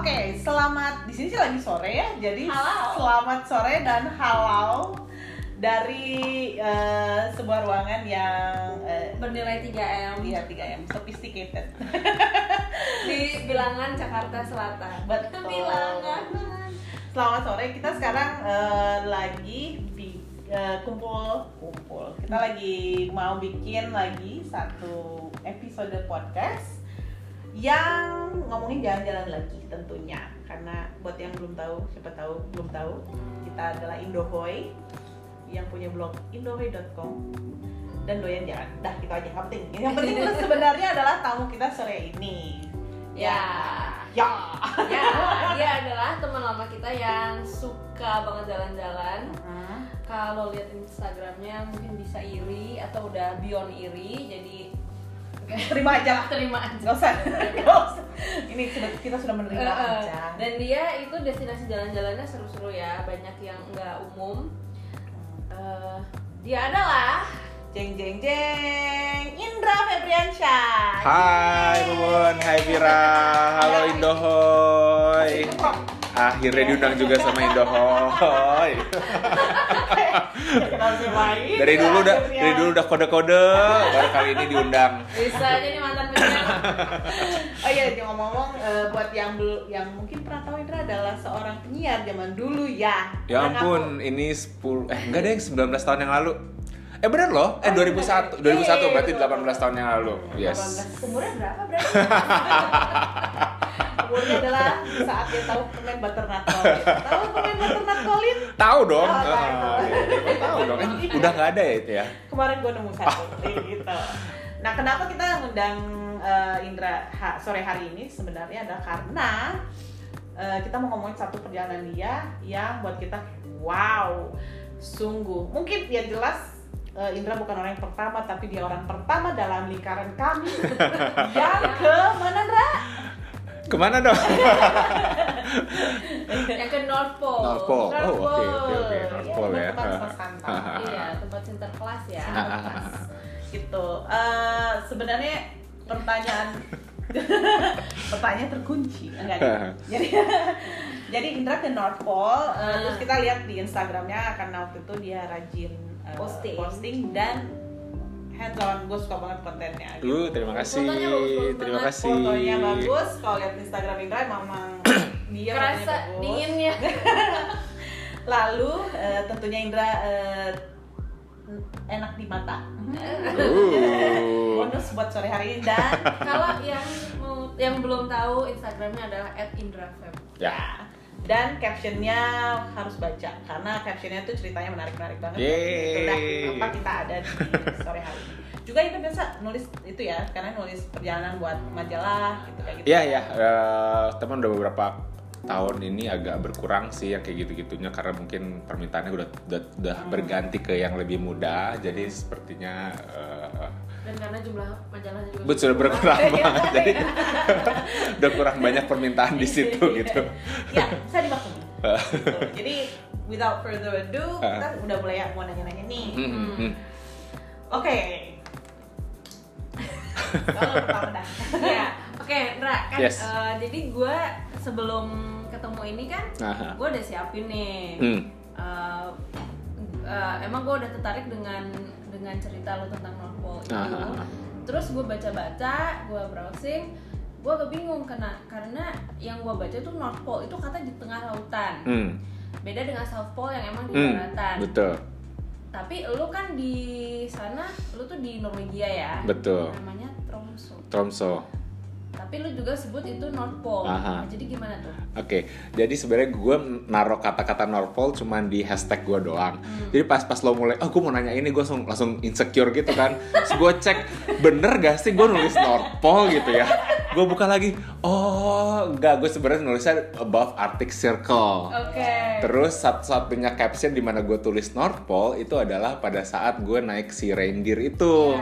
Oke, selamat di sini sih lagi sore ya. Jadi selamat sore dan halau dari eh, sebuah ruangan yang eh, bernilai 3M iya 3M sophisticated. di bilangan Jakarta Selatan. Betul. Bilangan. Selamat sore. Kita sekarang eh, lagi bi- eh, kumpul kumpul. Kita lagi mau bikin lagi satu episode podcast yang ngomongin jalan-jalan lagi tentunya. Karena buat yang belum tahu siapa tahu belum tahu kita adalah Indohoy yang punya blog indohoy.com dan doyan jalan. Dah gitu aja. Yang penting yang penting itu sebenarnya adalah tamu kita sore ini. Ya. ya. Ya, dia adalah teman lama kita yang suka banget jalan-jalan. Kalau lihat Instagramnya mungkin bisa iri atau udah beyond iri, jadi terima aja. Lah terima aja. nggak usah. Nggak usah. Ini sudah kita sudah menerima Eh, eh. aja. Dan dia itu destinasi jalan-jalannya seru-seru ya, banyak yang nggak umum. Eh, dia adalah jeng jeng jeng. Indra Febriansyah. Hai Bubun, hai Vira, halo Indohoy Akhirnya diundang juga sama Indohoy? Dari dulu udah, dari dulu udah kode-kode, baru kali ini diundang bisa aja nih mantan penyiar. Oh iya, jangan ngomong-ngomong eh, buat yang yang mungkin pernah tahu Indra adalah seorang penyiar zaman dulu ya. Ya ampun, aku- ini 10, eh enggak deh, 19 tahun yang lalu Eh bener loh, eh Oh, 2001, bener. 2001 Iya, berarti betul, 18 tahun yang lalu 18. Yes Umurnya berapa berarti? Umurnya adalah saat dia tahu permen butternut Colin. Tahu permen butternut Colin? Tahu dong, Oh, tahu. Ah, iya, tahu dong, kan udah nggak ada ya itu ya Kemarin gue nemu satu gitu. Nah, kenapa kita ngundang eh, Indra ha- sore hari ini sebenarnya adalah karena eh, kita mau ngomongin satu perjalanan dia yang buat kita wow, sungguh. Mungkin ya jelas eh, Indra bukan orang yang pertama, tapi dia orang pertama dalam lingkaran kami yang ke mana Indra? Ke mana dong? yang ke North Pole. North Pole. Oh, oke, oke, oke. Iya, North Pole ya. tempat-tempat santai. Iya, tempat sinterklas ya. gitu eh sebenarnya pertanyaan pertanyaan terkunci enggak gitu. jadi jadi Indra ke North Pole Hmm. terus kita lihat di Instagramnya karena waktu itu dia rajin eh, Posting. posting dan hands on gue suka banget kontennya gitu. Uh, terima kasih, Fotonya bagus-bagus terima banget. kasih fotonya bagus kalau lihat Instagram Indra memang dia Kerasa bagus. dinginnya. lalu eh, tentunya Indra eh, enak di mata Uh. bonus buat sore hari ini dan Kalau yang mau yang belum tahu Instagramnya adalah @indrafeb. Ya, dan captionnya harus baca karena captionnya tuh ceritanya menarik menarik banget. Yeay. itu kita ada di sore hari ini. Juga kita biasa nulis itu ya karena nulis perjalanan buat majalah gitu kayak gitu. Iya ya, eh, teman udah beberapa tahun ini agak berkurang sih yang kayak gitu-gitunya karena mungkin permintaannya udah udah, udah Hmm. berganti ke yang lebih muda, jadi sepertinya eh, Dan karena jumlah majalahnya juga sudah berkurang Iya. banget, jadi udah kurang banyak permintaan di situ gitu. ya bisa dimaklumi Gitu. jadi without further ado kita udah mulai mau nanya-nanya nih Hmm, hmm, hmm. oke kalau pertama dah Iya. Oke, Ndra, kan Yes. eh, jadi gue sebelum ketemu ini kan gue udah siapin nih. Hmm. Eh, eh, emang gue udah tertarik dengan dengan cerita lo tentang Pole itu. Aha. Terus gue baca-baca, gue browsing, gue agak bingung karena karena yang gue baca tuh North Pole itu kata di tengah lautan. Hmm. Beda dengan South Pole yang emang di Hmm. daratan. Betul, Tapi lu kan di sana, lu tuh di Norwegia ya. betul. Namanya Tromso. Tromso. Tapi lu juga sebut itu North Pole. Aha. Nah, jadi gimana tuh? Oke, jadi sebenarnya gue naruh kata-kata North Pole cuman di hashtag gue doang. Jadi pas pas lo mulai, oh gue mau nanya ini, gue langsung langsung insecure gitu kan. Terus gue cek, bener gak sih gue nulis North Pole gitu ya? Gue buka lagi, oh enggak, gue sebenarnya nulisnya above Arctic Circle. Oke. Terus satu-satunya caption di mana gue tulis North Pole itu adalah pada saat gue naik si reindeer itu.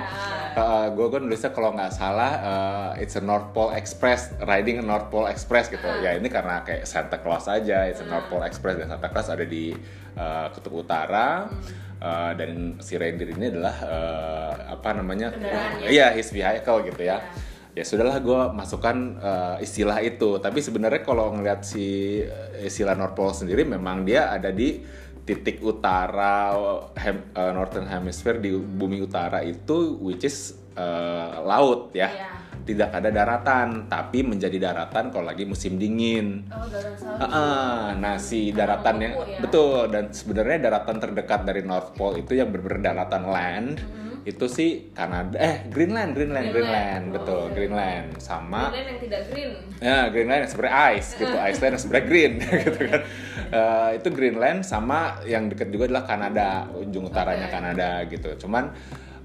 Ya. gue gue nulisnya kalau nggak salah uh, it's a North Pole Express riding a North Pole Express gitu Ah. ya ini karena kayak Santa Claus aja it's a North Pole Express dan Santa Claus ada di uh, kutub utara Uh, dan si reindeer ini adalah uh, apa namanya iya his vehicle gitu ya Ya. ya sudahlah gue masukkan uh, istilah itu tapi sebenarnya kalau ngeliat si uh, istilah North Pole sendiri memang dia ada di titik utara hem, uh, Northern Hemisphere di bumi utara itu which is uh, laut ya Iya. tidak ada daratan tapi menjadi daratan kalau lagi musim dingin Oh, sapi. Heeh, nah si daratan yang ya. betul dan sebenarnya daratan terdekat dari North Pole itu yang benar daratan land itu sih Kanada eh Greenland Greenland Greenland, Greenland. betul Oh. Greenland sama Greenland yang tidak green. ya Greenland yang sebenarnya ice gitu Iceland yang sebenarnya green gitu kan Eh, itu Greenland sama yang deket juga adalah Kanada ujung utaranya Oke. Kanada gitu cuman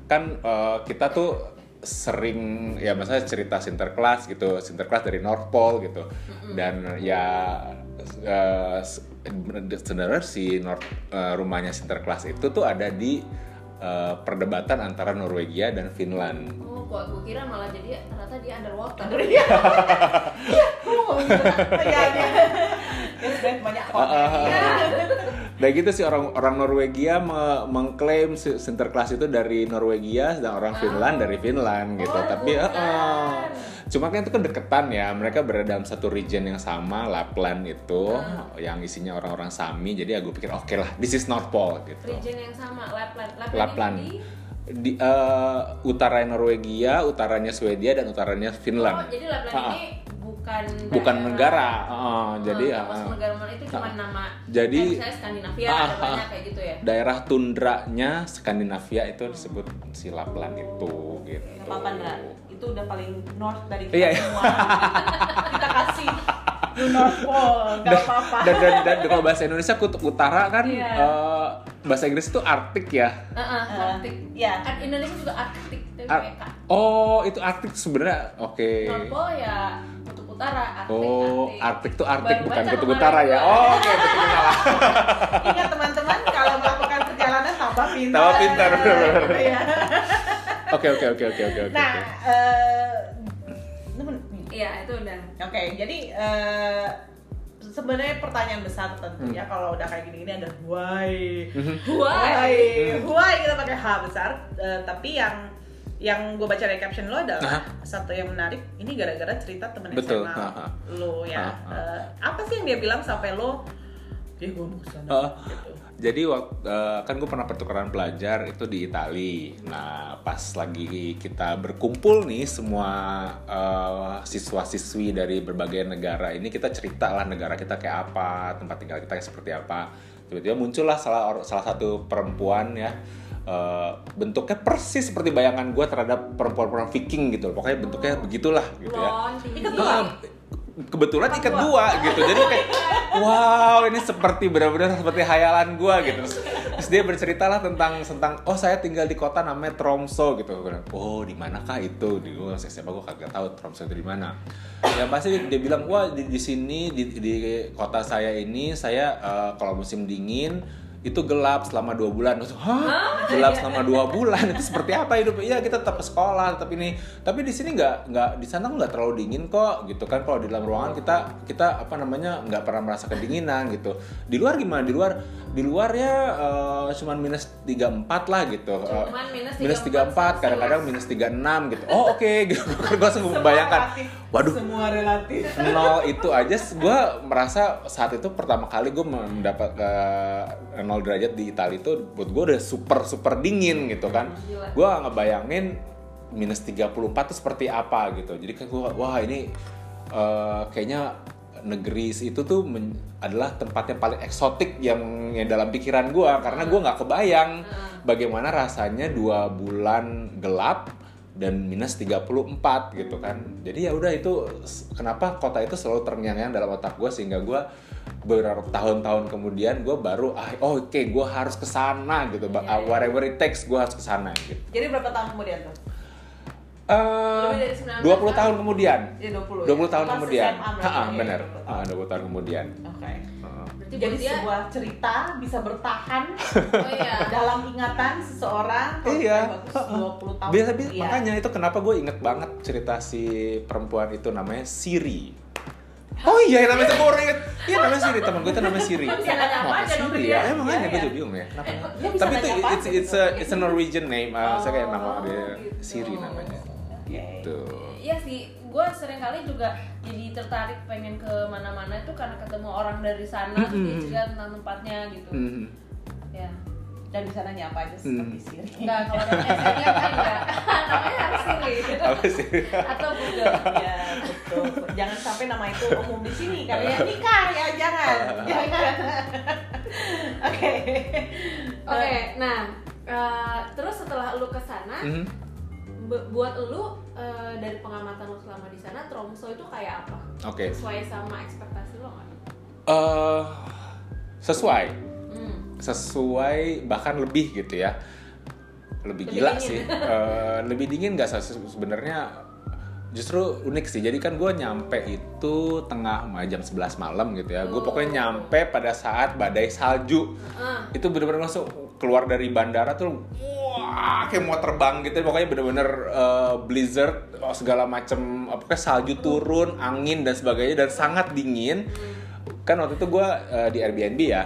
kan eh, kita tuh sering ya misalnya cerita Sinterklas gitu Sinterklas dari North Pole gitu dan ya eh, se- sebenarnya si North eh, rumahnya Sinterklas itu tuh ada di eh, perdebatan antara Norwegia dan Finland Oh, gua, gua kira malah jadi ternyata dia underwater. Iya. Iya, ngomong gitu. Iya, iya. Ya banyak kok. Ah, ah, ah. Iya. Dan gitu sih orang orang Norwegia me- mengklaim si- Sinterklas itu dari Norwegia dan orang Finland dari Finland gitu. Oh, Tapi bukan. eh, cuma kan itu kan deketan ya. Mereka berada dalam satu region yang sama, Lapland itu yang isinya orang-orang Sami. Jadi aku pikir oke lah, this is North Pole gitu. Region yang sama, Lapland. Lapland, Lapland. Ini di Di eh, utaranya Norwegia, utaranya Swedia dan utaranya Oh, Finland. jadi Lapland Ah, ah. ini bukan Bukan negara. eh, jadi Ah, ah, termasuk ah. negara mana itu cuma Ah. nama. Jadi- kayak Skandinavia Ah, ada banyak kayak gitu ya. daerah tundranya Skandinavia itu disebut si Lapland itu gitu. Gak apa-apa. Itu udah paling north dari kita Iya, iya. semua. kita kasih North Pole, gak Dan, apa-apa. dan, dan, dan kalau bahasa Indonesia kutub utara kan Iya. eh, bahasa Inggris itu Arktik ya. Heeh, Eh, Arktik. iya. Ar- Indonesia juga Arktik tapi Ar- oh itu Arktik sebenarnya oke. North Pole ya kutub utara, Arktik, Oh, Arktik. Arktik tuh Arktik Baru bukan baca kutub kemarin utara ya. Oh, oke betul salah. Ingat teman-teman kalau melakukan perjalanan tambah pintar. Tambah pintar. Iya. Oke oke oke oke oke oke. Nah, eh, temen- Iya, itu udah. Oke, jadi eh, sebenarnya pertanyaan besar Hmm. tentunya kalau udah kayak gini-gini ada why, Why? why kita pakai H besar. Eh, tapi yang yang gue baca dari caption lo adalah satu yang menarik. Ini gara-gara cerita temen Betul, SMA lo ya. Eh, apa sih yang dia bilang sampai lo? Ya gue mau ke sana. Oh. gitu. Jadi waktu kan gue pernah pertukaran pelajar itu di Itali. Nah pas lagi kita berkumpul nih semua eh, siswa-siswi dari berbagai negara ini kita cerita lah negara kita kayak apa, tempat tinggal kita kayak seperti apa. Tiba-tiba muncullah salah or- salah satu perempuan ya eh, bentuknya persis seperti bayangan gue terhadap perempuan-perempuan Viking gitu. Pokoknya bentuknya begitulah gitu ya. Ah, kebetulan ikat dua gitu. Jadi kayak wow ini seperti benar-benar seperti hayalan gua gitu. Terus, terus dia bercerita lah tentang tentang oh saya tinggal di kota namanya Tromso gitu. Bilang, oh di manakah itu? Di gua masih gua kagak tahu Tromso itu di mana. Ya pasti dia, dia bilang wah di, di sini di, di kota saya ini saya eh, kalau musim dingin itu gelap selama dua bulan. Terus hah? Gelap iya. selama dua bulan? Itu seperti apa hidup? Iya kita tetap sekolah tetap ini. Tapi di sini nggak nggak di sana nggak terlalu dingin kok gitu kan. Kalau di dalam ruangan oh, kita kita apa namanya nggak pernah merasa kedinginan gitu. Di luar gimana? Di luar di luar ya uh, cuman minus 34 lah gitu. Eh, cuman minus, minus 34, kadang-kadang minus 36 gitu. Oh oke okay. gue sempat membayangkan waduh. Semua relatif. Nol itu aja gue merasa saat itu pertama kali gue mendapat uh, 0 derajat di Italia itu buat gue udah super super dingin gitu kan. Gue gak ngebayangin minus 34 itu seperti apa gitu. Jadi kan gue wah ini uh, kayaknya negeri itu tuh men- adalah tempat yang paling eksotik yang, yang dalam pikiran gue karena gue nggak kebayang bagaimana rasanya dua bulan gelap dan minus 34 gitu kan. Jadi ya udah itu kenapa kota itu selalu terngiang-ngiang dalam otak gue sehingga gue beberapa tahun-tahun kemudian gue baru ah oh, oke gue harus ke sana gitu Iya, iya. whatever it takes gue harus ke sana gitu Jadi berapa tahun kemudian tuh? Eh, Lebih dari 19 20 tahun kemudian Ya 20. 20 tahun kemudian ya, benar 20 tahun. Ah, 20 tahun kemudian Oke. Heeh. Berarti Jadi dia, sebuah cerita bisa bertahan oh iya. dalam ingatan seseorang Iya. 20 tahun Biasa, kemudian. makanya itu kenapa gue inget banget cerita si perempuan itu namanya Siri. Oh iya, namanya inget. Iya namanya Siri, teman gue itu namanya Siri. Kenapa aja Siri dia? ya? Eh makanya Iya, gue iya. juga bingung ya. Kenapa? Dia bisa Tapi itu it's it's a it's a Norwegian name. Uh, saya kayak nama Oh, dia gitu. Siri namanya. gitu Iya sih, gue sering kali juga jadi tertarik pengen ke mana-mana itu karena ketemu orang dari sana, terus dia Mm-mm. cerita tentang tempatnya gitu. Mhm. Ya, Dan bisa nanya apa aja Hmm. seperti Siri. enggak kalau ada saya kan enggak, namanya harus Siri apa sih atau Google. ya betul. Jangan sampai nama itu umum di sini kalian nikah ya jangan. Jangan. Oke. Oke, nah eh, terus setelah lu ke sana, Mhm. bu- buat lu eh, dari pengamatan lu selama di sana, Tromso itu kayak apa? oke Sesuai sama ekspektasi lo nggak? Eh, sesuai Hmm. Sesuai bahkan lebih gitu ya. Lebih, Lebih gila dingin. sih. Eh, lebih dingin se- sebenarnya justru unik sih. Jadi kan gue nyampe itu tengah jam 11 malam gitu ya. Gue Oh. pokoknya nyampe pada saat badai salju. Ah, itu bener-bener langsung keluar dari bandara tuh wah kayak mau terbang gitu. Pokoknya bener-bener eh, blizzard oh, segala macem pokoknya salju turun angin dan sebagainya dan sangat dingin. Kan waktu itu gue di Airbnb ya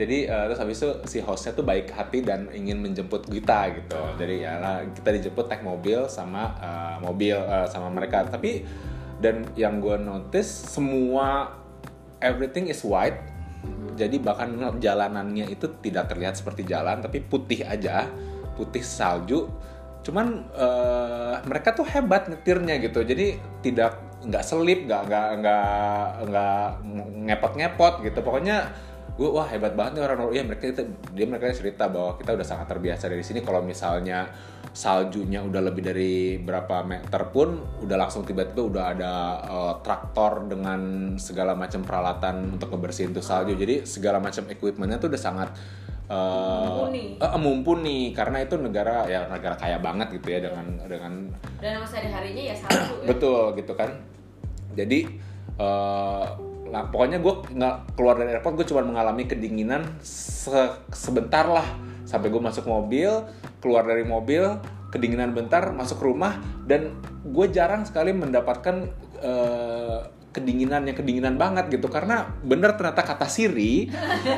jadi eh, terus habis itu si hostnya tuh baik hati dan ingin menjemput kita gitu. Jadi ya kita dijemput naik mobil sama eh, mobil eh, sama mereka. Tapi dan yang gue notice semua everything is white. Jadi bahkan jalanannya itu tidak terlihat seperti jalan tapi putih aja. Putih salju. Cuman eh, mereka tuh hebat nyetirnya gitu. Jadi tidak nggak selip nggak nggak nggak nggak ngepot ngepot gitu. Pokoknya gue wah hebat banget nih orang Iya mereka itu dia mereka cerita bahwa kita udah sangat terbiasa dari sini. Kalau misalnya saljunya udah lebih dari berapa meter pun udah langsung tiba-tiba udah ada eh, traktor dengan segala macam peralatan untuk ngebersihin tuh salju. Jadi segala macam equipmentnya tuh udah sangat eh, Mumpuni. eh, mumpuni. Karena itu negara ya negara kaya banget gitu ya dengan dengan dan yang sehari-harinya ya salju ya. betul gitu kan. Jadi lah pokoknya gue nggak keluar dari airport gue cuma mengalami kedinginan se- sebentar lah. Sampai gue masuk mobil keluar dari mobil kedinginan bentar masuk rumah dan gue jarang sekali mendapatkan eh, kedinginan yang kedinginan banget gitu. Karena bener ternyata kata Siri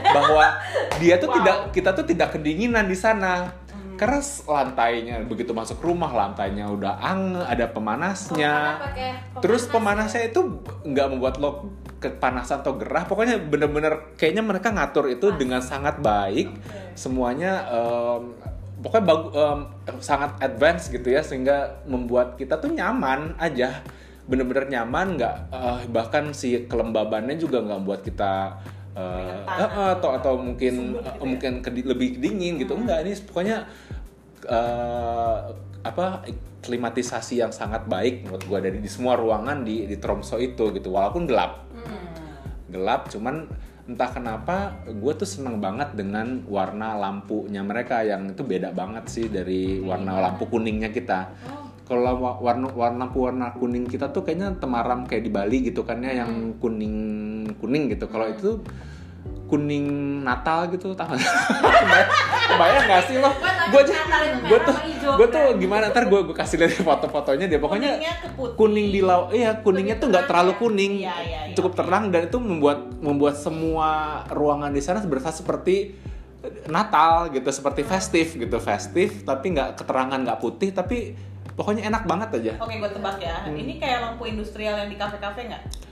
bahwa dia tuh Wow. tidak kita tuh tidak kedinginan di sana. Karena s- lantainya begitu masuk rumah lantainya udah ang ada pemanasnya. Pakai terus pemanas pemanasnya itu nggak membuat lo kepanasan atau gerah pokoknya bener-bener kayaknya mereka ngatur itu dengan sangat baik semuanya em, pokoknya bagu, em, sangat advance gitu ya sehingga membuat kita tuh nyaman aja. Bener-bener nyaman nggak eh, bahkan si kelembabannya juga nggak buat kita eh, eh, atau atau mungkin ya? mungkin kedi- lebih dingin gitu. Enggak ini pokoknya eh, apa klimatisasi yang sangat baik menurut gua dari di semua ruangan di di Tromso itu gitu walaupun gelap gelap cuman entah kenapa gue tuh seneng banget dengan warna lampunya mereka yang itu beda banget sih dari warna lampu kuningnya kita. Oh, kalau wa- warna warna warna kuning kita tuh kayaknya temaram kayak di Bali gitu kan ya yang kuning kuning gitu. Kalau itu kuning Natal gitu tahu kebayang, kebayang gak sih lo? Gue aja gue tuh gue tuh gimana? ntar gue gue kasih lihat foto-fotonya dia. Pokoknya kuning di laut iya kuningnya tuh nggak terlalu kuning. Iya, iya, iya. cukup terang dan itu membuat membuat semua ruangan di sana berasa seperti Natal gitu seperti festif gitu. Festif tapi nggak keterangan nggak putih tapi pokoknya enak banget aja. Oke, gue tebak ya. Hmm. Ini kayak lampu industrial yang di kafe-kafe nggak?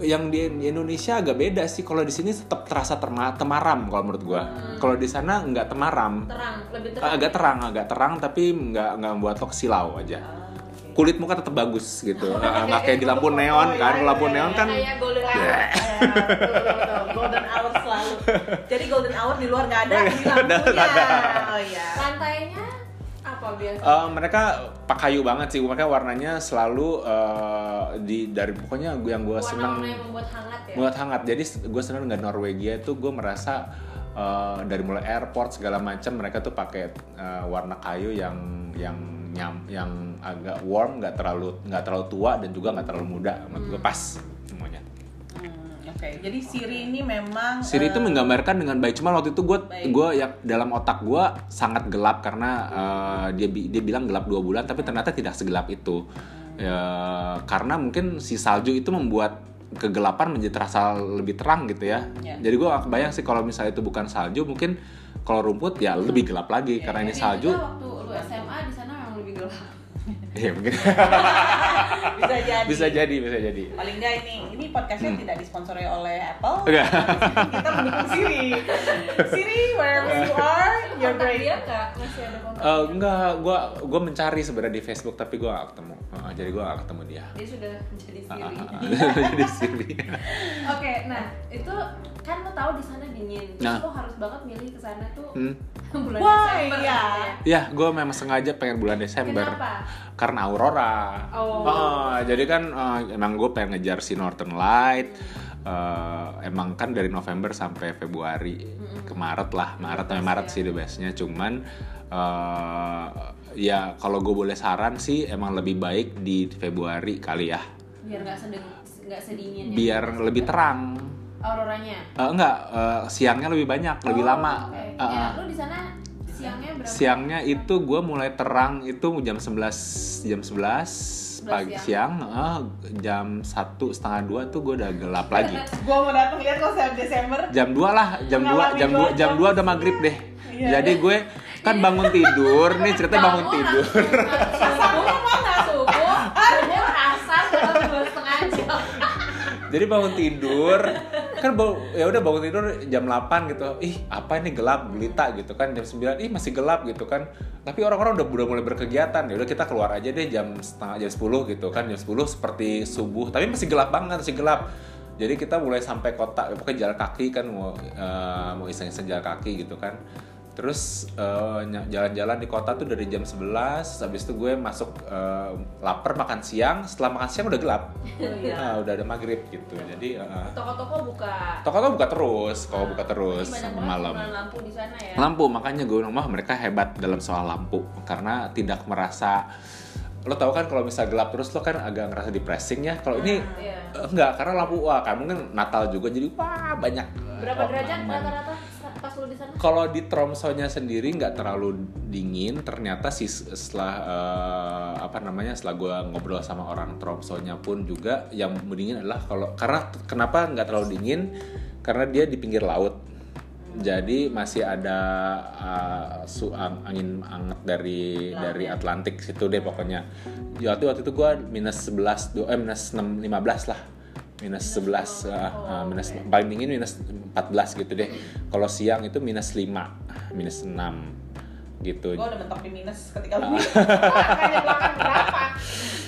Yang di, Indonesia agak beda sih kalau di sini tetap terasa terma- temaram kalau menurut gua kalau di sana nggak temaram terang lebih terang agak terang agak terang tapi nggak nggak membuat lo silau aja Ah, oke. kulit muka tetap bagus gitu nggak nggak kayak di lampu neon Oh, kan iya, lampu iya, neon iya. kan kayak golden hour Ya, betul, betul. golden hour selalu. Jadi golden hour di luar nggak ada, di lampunya. Oh iya. lantainya apa biasa? Eh, mereka pak kayu banget sih. Mereka warnanya selalu eh, di dari pokoknya gue yang gue seneng warna-warna yang membuat hangat ya? Buat hangat. Jadi gue seneng dengan Norwegia itu gue merasa eh, dari mulai airport segala macam mereka tuh pakai eh, warna kayu yang yang nyam yang agak warm nggak terlalu nggak terlalu tua dan juga nggak terlalu muda. Menurut gue pas Hmm, Oke, jadi Siri ini memang Siri itu eh, menggambarkan dengan baik. Cuman waktu itu gue gue yang dalam otak gue sangat gelap karena eh, dia dia bilang gelap dua bulan, tapi ternyata tidak segelap itu. Ya, karena mungkin si salju itu membuat kegelapan menjadi terasa lebih terang gitu ya. Ya. Jadi gue gak kebayang sih kalau misalnya itu bukan salju, mungkin kalau rumput ya lebih gelap lagi Ya, karena ini salju. waktu lu SMA di sana memang lebih gelap Iya mungkin. bisa jadi bisa jadi, bisa jadi. paling nggak ini ini podcastnya Hmm. tidak disponsori oleh Apple Enggak. kita mendukung Siri Siri wherever you are you're great dia nggak masih ada kontak Eh, dia? enggak, gua gua mencari sebenarnya di Facebook tapi gua gak ketemu. Eh, jadi gua gak ketemu dia. dia sudah menjadi Ah, siri ah, ah. jadi Siri. oke nah itu kan lo tahu di sana dingin terus Nah. lo harus banget milih ke sana tuh Hmm. bulan Wah, Desember iya. ya. Ya, gue memang sengaja pengen bulan Desember. Kenapa? Karena aurora. Oh. jadi kan eh, emang gue pengen ngejar si Northern Light. Eh, emang kan dari November sampai Februari ke Maret lah, Maret sampai Maret ya. sih the bestnya. Cuman eh, ya kalau gue boleh saran sih emang lebih baik di Februari kali ya, biar nggak sedeng nggak sedingin ya. biar lebih terang. Auroranya Eh, enggak, eh, siangnya lebih banyak, lebih Oh, lama. oke. Eh, ya lo di sana siangnya berapa Siangnya itu gue mulai terang itu jam 11 jam 11 pagi siang, eh, jam satu setengah dua tuh gue udah gelap lagi. gua mau datang lihat konser Desember Jam 2 lah, jam 2 Mengalami jam dua 2 jam jam. 2 udah maghrib deh. Iya. Jadi gue kan bangun tidur, nih ceritanya bangun tidur. dua setengah jam Jadi bangun tidur, kan bau- ya udah bangun tidur jam 8 gitu. Ih, apa ini gelap gelita gitu kan jam 9. Ih, masih gelap gitu kan. Tapi orang-orang udah udah mulai berkegiatan. Ya udah kita keluar aja deh jam setengah jam 10 gitu kan. Jam 10 seperti subuh, tapi masih gelap banget, masih gelap. Jadi kita mulai sampai kota, pokoknya jalan kaki kan mau eh, mau iseng-iseng jalan kaki gitu kan. Terus ny- jalan-jalan di kota tuh dari jam 11, habis itu gue masuk eh, lapar makan siang, setelah makan siang udah gelap. Oh, iya. Ah, udah ada maghrib gitu. Jadi eh, toko-toko buka toko tuh buka terus, kalau buka terus Jadi sampai banget malam. lampu di sana ya Lampu makanya gue wah mereka hebat dalam soal lampu karena tidak merasa lo tau kan kalau misal gelap terus lo kan agak ngerasa depressing ya kalau ini Iya. enggak karena lampu wah kan mungkin Natal juga jadi wah banyak berapa oh, derajat rata-rata sana? Kalau di Tromsonya sendiri nggak terlalu dingin, ternyata sih setelah eh, apa namanya setelah gue ngobrol sama orang Tromsonya pun juga yang dingin adalah kalau karena kenapa nggak terlalu dingin? Karena dia di pinggir laut, jadi masih ada eh, su ang- angin anget dari dari Atlantik situ deh pokoknya. Waktu waktu itu gue minus 11 du- eh minus 6, 15 lah minus 11 ah, ah, minus paling dingin minus 14 gitu deh. Kalau siang itu minus 5 minus 6 gitu. Gua udah mentok di minus ketika lu minus. Makanya belakang berapa?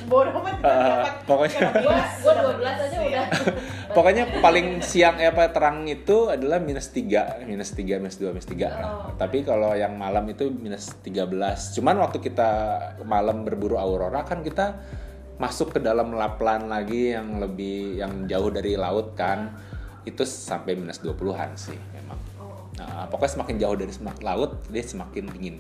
Bodoh amat kita Ah, pokoknya- gua gua 12 aja udah. Pokoknya paling siang eh, apa terang itu adalah minus 3 minus 3 minus 2 minus 3 Oh. tapi kalau yang malam itu minus 13 cuman waktu kita malam berburu aurora kan kita masuk ke dalam laplan lagi yang lebih yang jauh dari laut kan itu sampai minus 20-an sih memang Oh. Nah, pokoknya semakin jauh dari semak laut dia semakin dingin.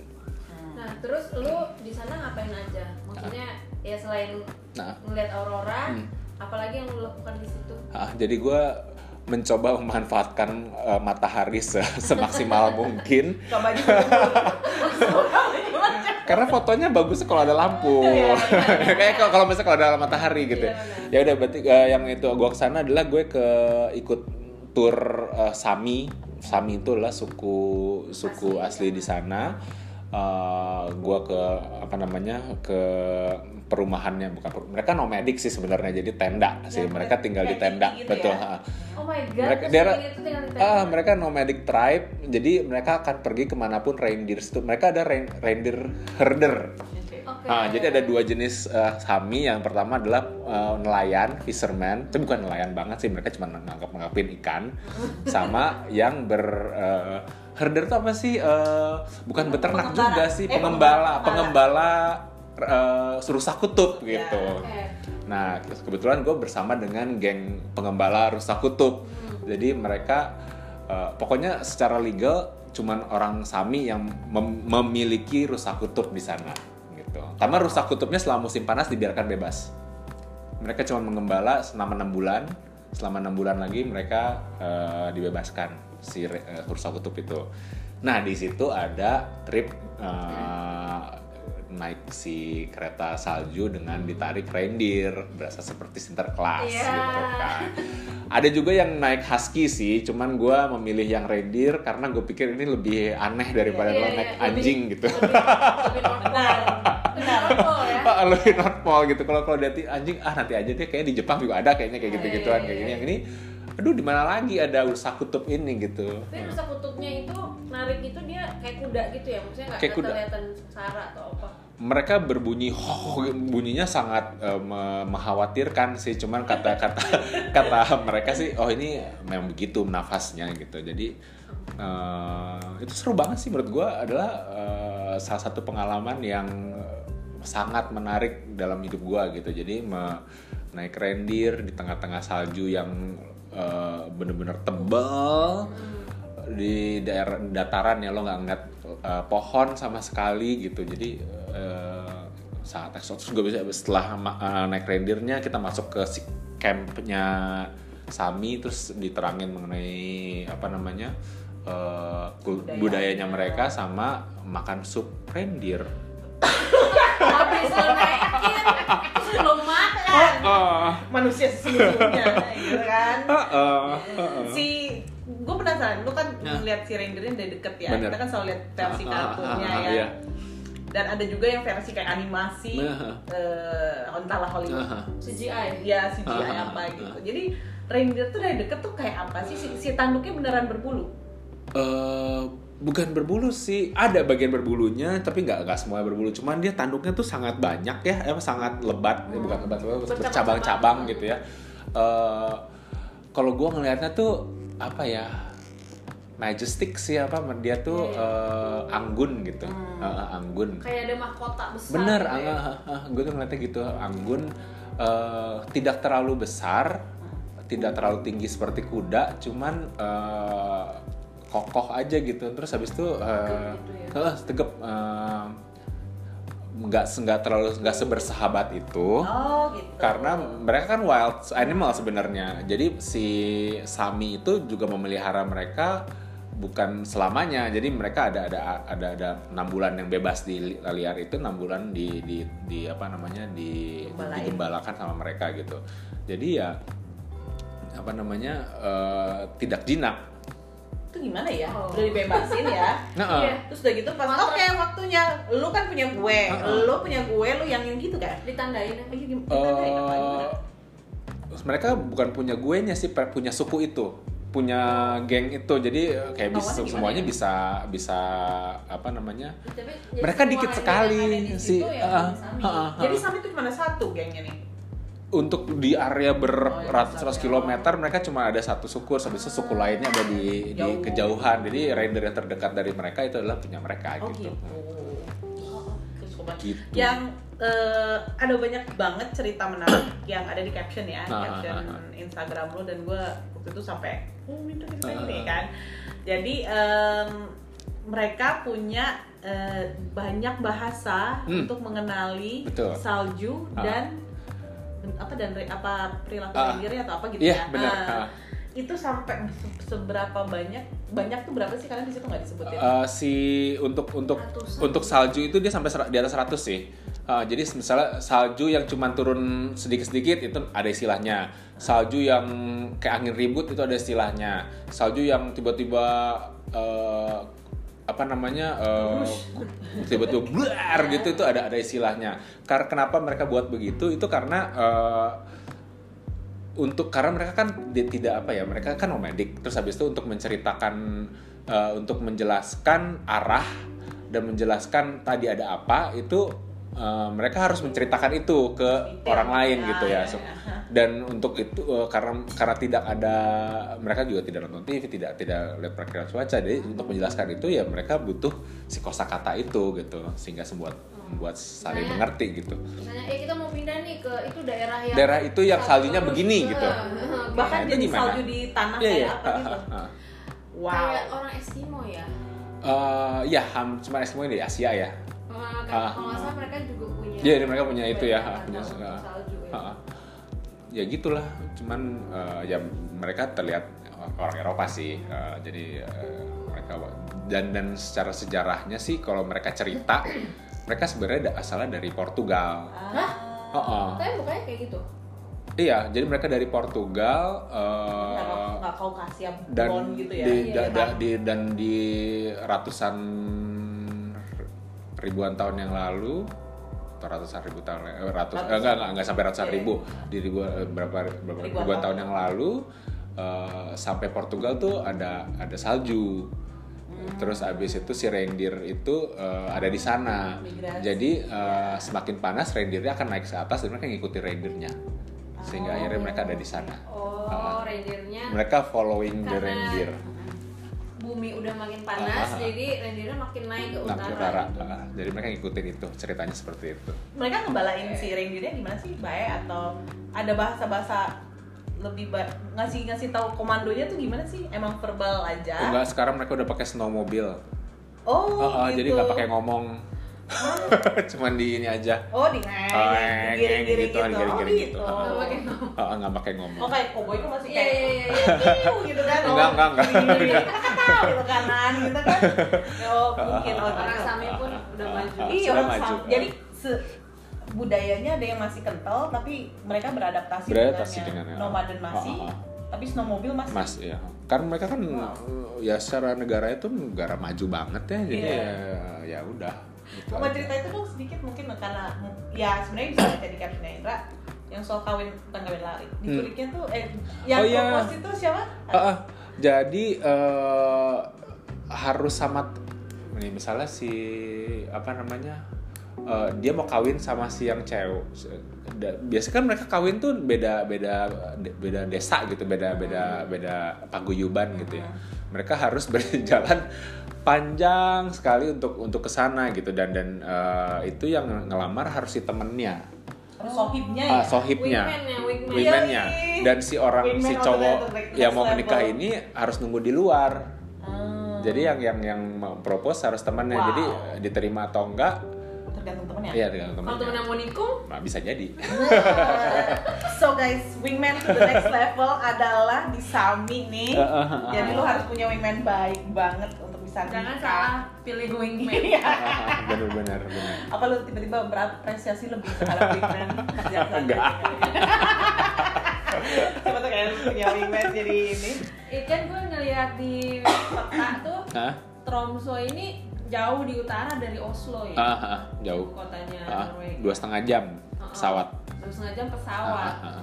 Nah, terus lu di sana ngapain aja? Maksudnya ya selain Nah. ngeliat aurora, Hmm. apalagi yang lu lakukan di situ? Ah, jadi gue mencoba memanfaatkan eh, matahari se- semaksimal mungkin. Karena fotonya bagus kalau ada lampu. Kayak kalau- misalnya kalau ada matahari gitu. Iya, ya udah berarti eh, yang itu gue ke sana adalah gue ke ikut tour eh, Sami. Sami itu adalah suku suku asli, di sana Eh, gue ke apa namanya ke perumahannya bukan per- mereka nomadik sih sebenarnya jadi tenda sih Ya, mereka tinggal di tenda gitu betul ya? Oh my god, Mereka- terus daerah- yang itu tinggal di Ah, mereka nomadic tribe, jadi mereka akan pergi ke mana pun reindeer itu. Mereka ada rein- reindeer herder. Oke. Ah, jadi ada dua jenis eh, sami. Yang pertama adalah eh, nelayan, fisherman. Itu bukan nelayan banget sih, mereka cuma nangkap nangkapin ikan. Sama yang ber eh, herder itu apa sih? Eh, bukan beternak Pengembara. juga sih, Eh, pengembala, pengembala. pengembala eh, rusa kutub Ya, gitu. Oke. Nah, kebetulan gue bersama dengan geng pengembala rusa kutub. Jadi mereka eh, pokoknya secara legal cuman orang Sami yang mem- memiliki rusa kutub di sana gitu. Karena rusa kutubnya selama musim panas dibiarkan bebas. Mereka cuma mengembala selama enam bulan. Selama enam bulan lagi mereka eh, dibebaskan si eh, rusa kutub itu. Nah di situ ada trip eh, naik si kereta salju dengan ditarik reindeer berasa seperti Sinterklas Iya. gitu kan. Ada juga yang naik husky sih, cuman gue memilih yang reindeer karena gue pikir ini lebih aneh daripada Iya, lo iya, naik lebih- anjing gitu. Lebih, lebih normal. Normal ya. North Pole gitu kalau kalau dari anjing ah nanti aja deh kayak di Jepang juga ada kayaknya kayak gitu gituan kayak gini yang ini aduh di mana lagi ada rusa kutub ini? Gitu. Tapi rusa kutubnya itu narik itu dia kayak kuda gitu ya, maksudnya nggak kelihatan sengsara atau apa? mereka berbunyi ho bunyinya sangat me- mengkhawatirkan sih. Cuman kata kata kata mereka sih oh ini memang begitu nafasnya gitu. Jadi eh, itu seru banget sih menurut gua. Adalah eh, salah satu pengalaman yang sangat menarik dalam hidup gua gitu. Jadi me- naik reindeer di tengah-tengah salju yang eh, bener-bener tebal di daerah dataran ya lo nggak ngeliat uh, pohon sama sekali gitu jadi uh, sangat eksotis gue bisa setelah uh, naik reindeernya kita masuk ke si campnya Sami terus diterangin mengenai apa namanya uh, kul- Budaya. budayanya mereka sama makan sup reindeer Habis lo naikin, makan. Ah, manusia sesungguhnya gitu kan ah, ah, ah. si gue penasaran lu kan Nah. ngeliat si reindeernya dari deket ya Bener. kita kan selalu lihat versi Ah, ah, kartunnya ah, ah, ya iya. dan ada juga yang versi kayak animasi Nah. eh, entahlah Hollywood Ah, ah. CGI. ya CGI ah, apa gitu ah. jadi reindeer tuh dari deket tuh kayak apa sih si, si tanduknya beneran berbulu Eh, bukan berbulu sih. Ada bagian berbulunya tapi nggak nggak semua berbulu. Cuman dia tanduknya tuh sangat banyak ya. Eh, sangat lebat. Ya, bukan lebat lebat Bercabang-cabang. gitu ya. Eh, kalau gua ngelihatnya tuh apa ya majestic sih apa dia tuh eh, anggun gitu. Eh, anggun. Kayak ada mahkota besar. bener gitu ya. gue tuh ngeliatnya gitu anggun. Eh, tidak terlalu besar tidak terlalu tinggi seperti kuda cuman eh, kokoh aja gitu. Terus habis itu eh, gitu eh, tegep eh, nggak nggak terlalu nggak sebersahabat itu. Oh gitu. Karena mereka kan wild animal sebenarnya. Jadi si Sami itu juga memelihara mereka bukan selamanya. Jadi mereka ada ada ada ada enam bulan yang bebas di li- liar itu enam bulan di di di apa namanya di Gembalain. digembalakan sama mereka gitu. Jadi ya apa namanya eh, tidak jinak itu gimana ya Oh. udah dibebasin ya nah Iya. terus udah gitu pas oke waktunya lu kan punya gue Uh-uh. lu punya gue lu yang yang gitu kan Ditandain. Oh, iya, gimana? Ditandain apa gimana? eh, mereka bukan punya gue nya sih punya suku itu punya geng itu jadi eh, kayak bisa semuanya ya? bisa bisa apa namanya Tapi, jadi Mereka dikit sekali ada di si- situ ya ah, Sami. ah, jadi Sami itu cuma satu gengnya nih untuk di area Oh, beratus-ratus iya, kilometer mereka cuma ada satu suku habis itu suku lainnya ada di, di Jauh. kejauhan jadi reindeer yang terdekat dari mereka itu adalah punya mereka oh gitu gitu Oh. Gitu. yang eh, ada banyak banget cerita menarik yang ada di caption ya Ah, caption ah, ah. Instagram lu dan gue waktu itu sampai oh minta Ah, ini kan jadi em, mereka punya eh, banyak bahasa Hmm. untuk mengenali Betul. salju Ah. dan apa dan apa perilaku Ah. reindeer atau apa gitu Iya, ya benar. Ah, Ah. itu sampai se- seberapa banyak banyak tuh berapa sih kalian di situ nggak disebutin Eh, si untuk untuk Ratusan. untuk salju itu dia sampai di atas 100 sih. Eh, jadi misalnya salju yang cuma turun sedikit-sedikit itu ada istilahnya. Salju yang kayak angin ribut itu ada istilahnya. Salju yang tiba-tiba eh, apa namanya eh, tiba-tiba blar gitu itu ada ada istilahnya. Karena kenapa mereka buat begitu? Itu karena eh, untuk karena mereka kan tidak apa ya mereka kan nomadic terus habis itu untuk menceritakan eh, untuk menjelaskan arah dan menjelaskan tadi ada apa itu eh, mereka harus menceritakan itu ke Detail. orang lain Ya, gitu ya ya, So, ya. dan untuk itu eh, karena karena tidak ada mereka juga tidak nonton TV tidak tidak lihat perakiraan cuaca jadi untuk menjelaskan itu ya mereka butuh si kosakata itu gitu sehingga membuat membuat saling Misalnya- mengerti gitu Misalnya, eh kita mau pindah nih ke itu daerah yang Daerah itu yang saljunya begini gitu. bahkan Nah, jadi salju di tanah Iya, kayak iya. apa gitu wow Kayak orang Eskimo ya. Eh, ya, cuma Eskimo di Asia ya. Eh, kan, Ah. Kalau nggak salah mereka juga punya. Iya, mereka punya itu ya, punya salju, salju ya. Ah, ya gitulah. Cuman eh, ya mereka terlihat orang Eropa sih. Eh, jadi eh, mereka dan dan secara sejarahnya sih kalau mereka cerita, mereka sebenarnya da- asalnya dari Portugal. Hah? Oh, oh. Tapi bukannya kayak gitu. Iya, jadi mereka dari Portugal. eh, nggak nggak kau kasih dan blonde gitu ya di, Iya, da- iya. da- di- dan di ratusan ribuan tahun yang lalu atau ratusan ribu tahun eh, ratus eh, enggak, enggak enggak sampai ratusan Iya. ribu di ribu, eh, berapa berapa Ribuan ribuan tahun tahun. yang lalu eh, sampai Portugal tuh ada ada salju Hmm. terus abis itu si reindeer itu eh, ada di sana Migrasi. jadi eh, semakin panas reindeernya akan naik ke atas dan mereka ngikutin reindeernya sehingga Oh. akhirnya mereka ada di sana Oh, Ah. reindeernya mereka following the Karena- reindeer bumi udah makin panas, Ah. jadi reindeernya makin naik ke utara. utara. Ah, jadi mereka ngikutin itu ceritanya seperti itu. Mereka ngebalain si reindeernya gimana sih? Baik atau ada bahasa-bahasa lebih ba- ngasih ngasih tahu komandonya tuh gimana sih? Emang verbal aja? Enggak sekarang mereka udah pakai snowmobile oh Ah, ah, gitu jadi nggak pakai ngomong cuman di ini aja. Oh di Oh, giring giring gitu, gitu, oh giring-giring gitu. Gitu. Nggak pakai ngomong. Nggak pakai ngomong. Oh kayak koboi itu masih Iya, kayak iya, iya, iya. Gitu kan. Oh, Enggak, enggak, enggak. Kita kan tahu gitu kanan gitu kan. Oh mungkin. Oh Orang. Sami pun udah maju. Iya orang jadi se- budayanya ada yang masih kental tapi mereka beradaptasi, Beradaptasi dengan nomaden masih tapi snowmobile masih. Mas ya kan mereka kan ya secara negara itu negara maju banget ya. Jadi Iya. ya, ya udah gitu Mau cerita itu dong sedikit mungkin karena ya sebenarnya bisa baca di captionnya Indra yang soal kawin bukan kawin lari di Hmm. tuh eh yang Oh, iya. itu siapa? Ah, ah. jadi eh, harus sama nih misalnya si apa namanya eh, dia mau kawin sama si yang cewek. Biasanya kan mereka kawin tuh beda beda beda desa gitu beda beda beda paguyuban gitu ya. Mereka harus berjalan panjang sekali untuk untuk ke sana gitu. Dan dan eh, itu yang ngelamar harus si temennya. Sohibnya ya. sohibnya. Wingman-nya, dan si orang Wingman si cowok yang mau level. menikah ini harus nunggu di luar. Hmm, jadi yang yang yang mau propose harus temannya Wow. jadi diterima atau enggak tergantung temennya. iya tergantung Kalau temen temannya yang mau nikung, nah, bisa jadi so guys, wingman to the next level adalah di Sami nih. Jadi lu harus punya wingman baik banget untuk bisa jangan nikah. salah pilih wingman. Iya. benar-benar benar Apa lu tiba-tiba berapresiasi lebih terhadap wingman? Enggak. Coba tuh kayak lu punya wingman jadi ini. Ikan gue ngeliat di peta tuh Hah? Tromso ini jauh di utara dari Oslo ya. Ah, ah, jauh Kotanya Ah, Norwegia. dua setengah jam Uh-uh. pesawat Dua setengah jam Ah, pesawat. ah, ah.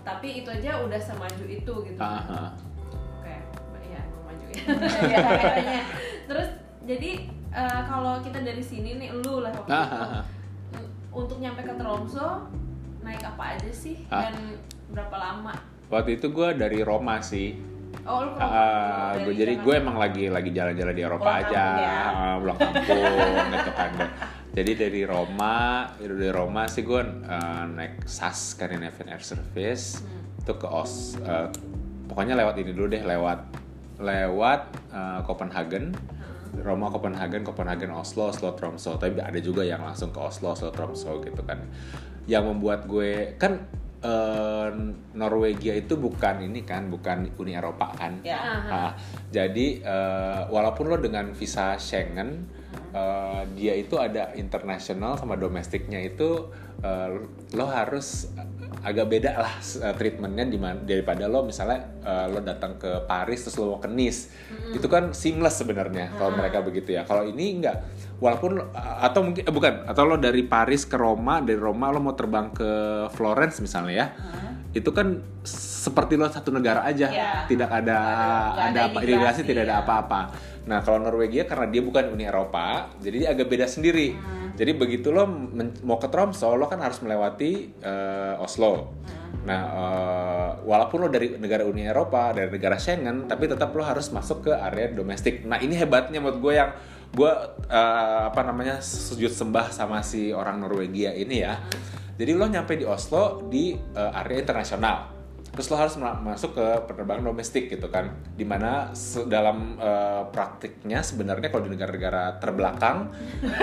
Tapi itu aja udah semaju itu gitu. Ah, ah. Oke, mau maju ya. Iya. Kayaknya. Terus jadi eh, kalau kita dari sini nih lu lah waktu Ah, itu ah, ah. untuk nyampe ke Tromso naik apa aja sih Ah. dan berapa lama? waktu itu gue dari Roma sih Oh lu Ah, gue jadi gue emang lagi lagi jalan-jalan di Eropa Pulang aja, kampung ya. Ah, pulang kampung gitu kan. Jadi dari Roma, dari Roma sih gue eh, naik SAS Scandinavian Air Service Hmm. itu ke Os, eh, pokoknya lewat ini dulu deh, lewat lewat eh, Copenhagen, Hmm. Roma Copenhagen, Copenhagen Oslo, Oslo Tromso. Tapi ada juga yang langsung ke Oslo, Oslo Tromso gitu kan. Yang membuat gue kan eh, Norwegia itu bukan ini kan, bukan Uni Eropa kan. Ya. Aha. Ah, jadi eh, walaupun lo dengan visa Schengen, eh, dia itu ada internasional sama domestiknya itu eh, lo harus agak beda lah treatmentnya daripada lo misalnya eh, lo datang ke Paris terus lo mau ke Nice, itu kan seamless sebenarnya kalau mereka begitu ya. Kalau ini enggak, walaupun lo- atau mungkin eh, bukan, atau lo dari Paris ke Roma, dari Roma lo mau terbang ke Florence misalnya ya itu kan seperti lo satu negara aja, Ya. tidak ada Nggak ada ada apa imigrasi, tidak ada ya. apa-apa. Nah kalau Norwegia karena dia bukan Uni Eropa, jadi dia agak beda sendiri. Jadi begitu lo mau ke Tromso, lo kan harus melewati eh, Oslo. Nah eh, walaupun lo dari negara Uni Eropa, dari negara Schengen, tapi tetap lo harus masuk ke area domestik. Nah ini hebatnya menurut gue yang gue eh, apa namanya sujud sembah sama si orang Norwegia ini ya. Jadi lo nyampe di Oslo di eh, area internasional. Terus lo harus ma- masuk ke penerbangan domestik gitu kan. Di mana dalam eh, praktiknya sebenarnya kalau di negara-negara terbelakang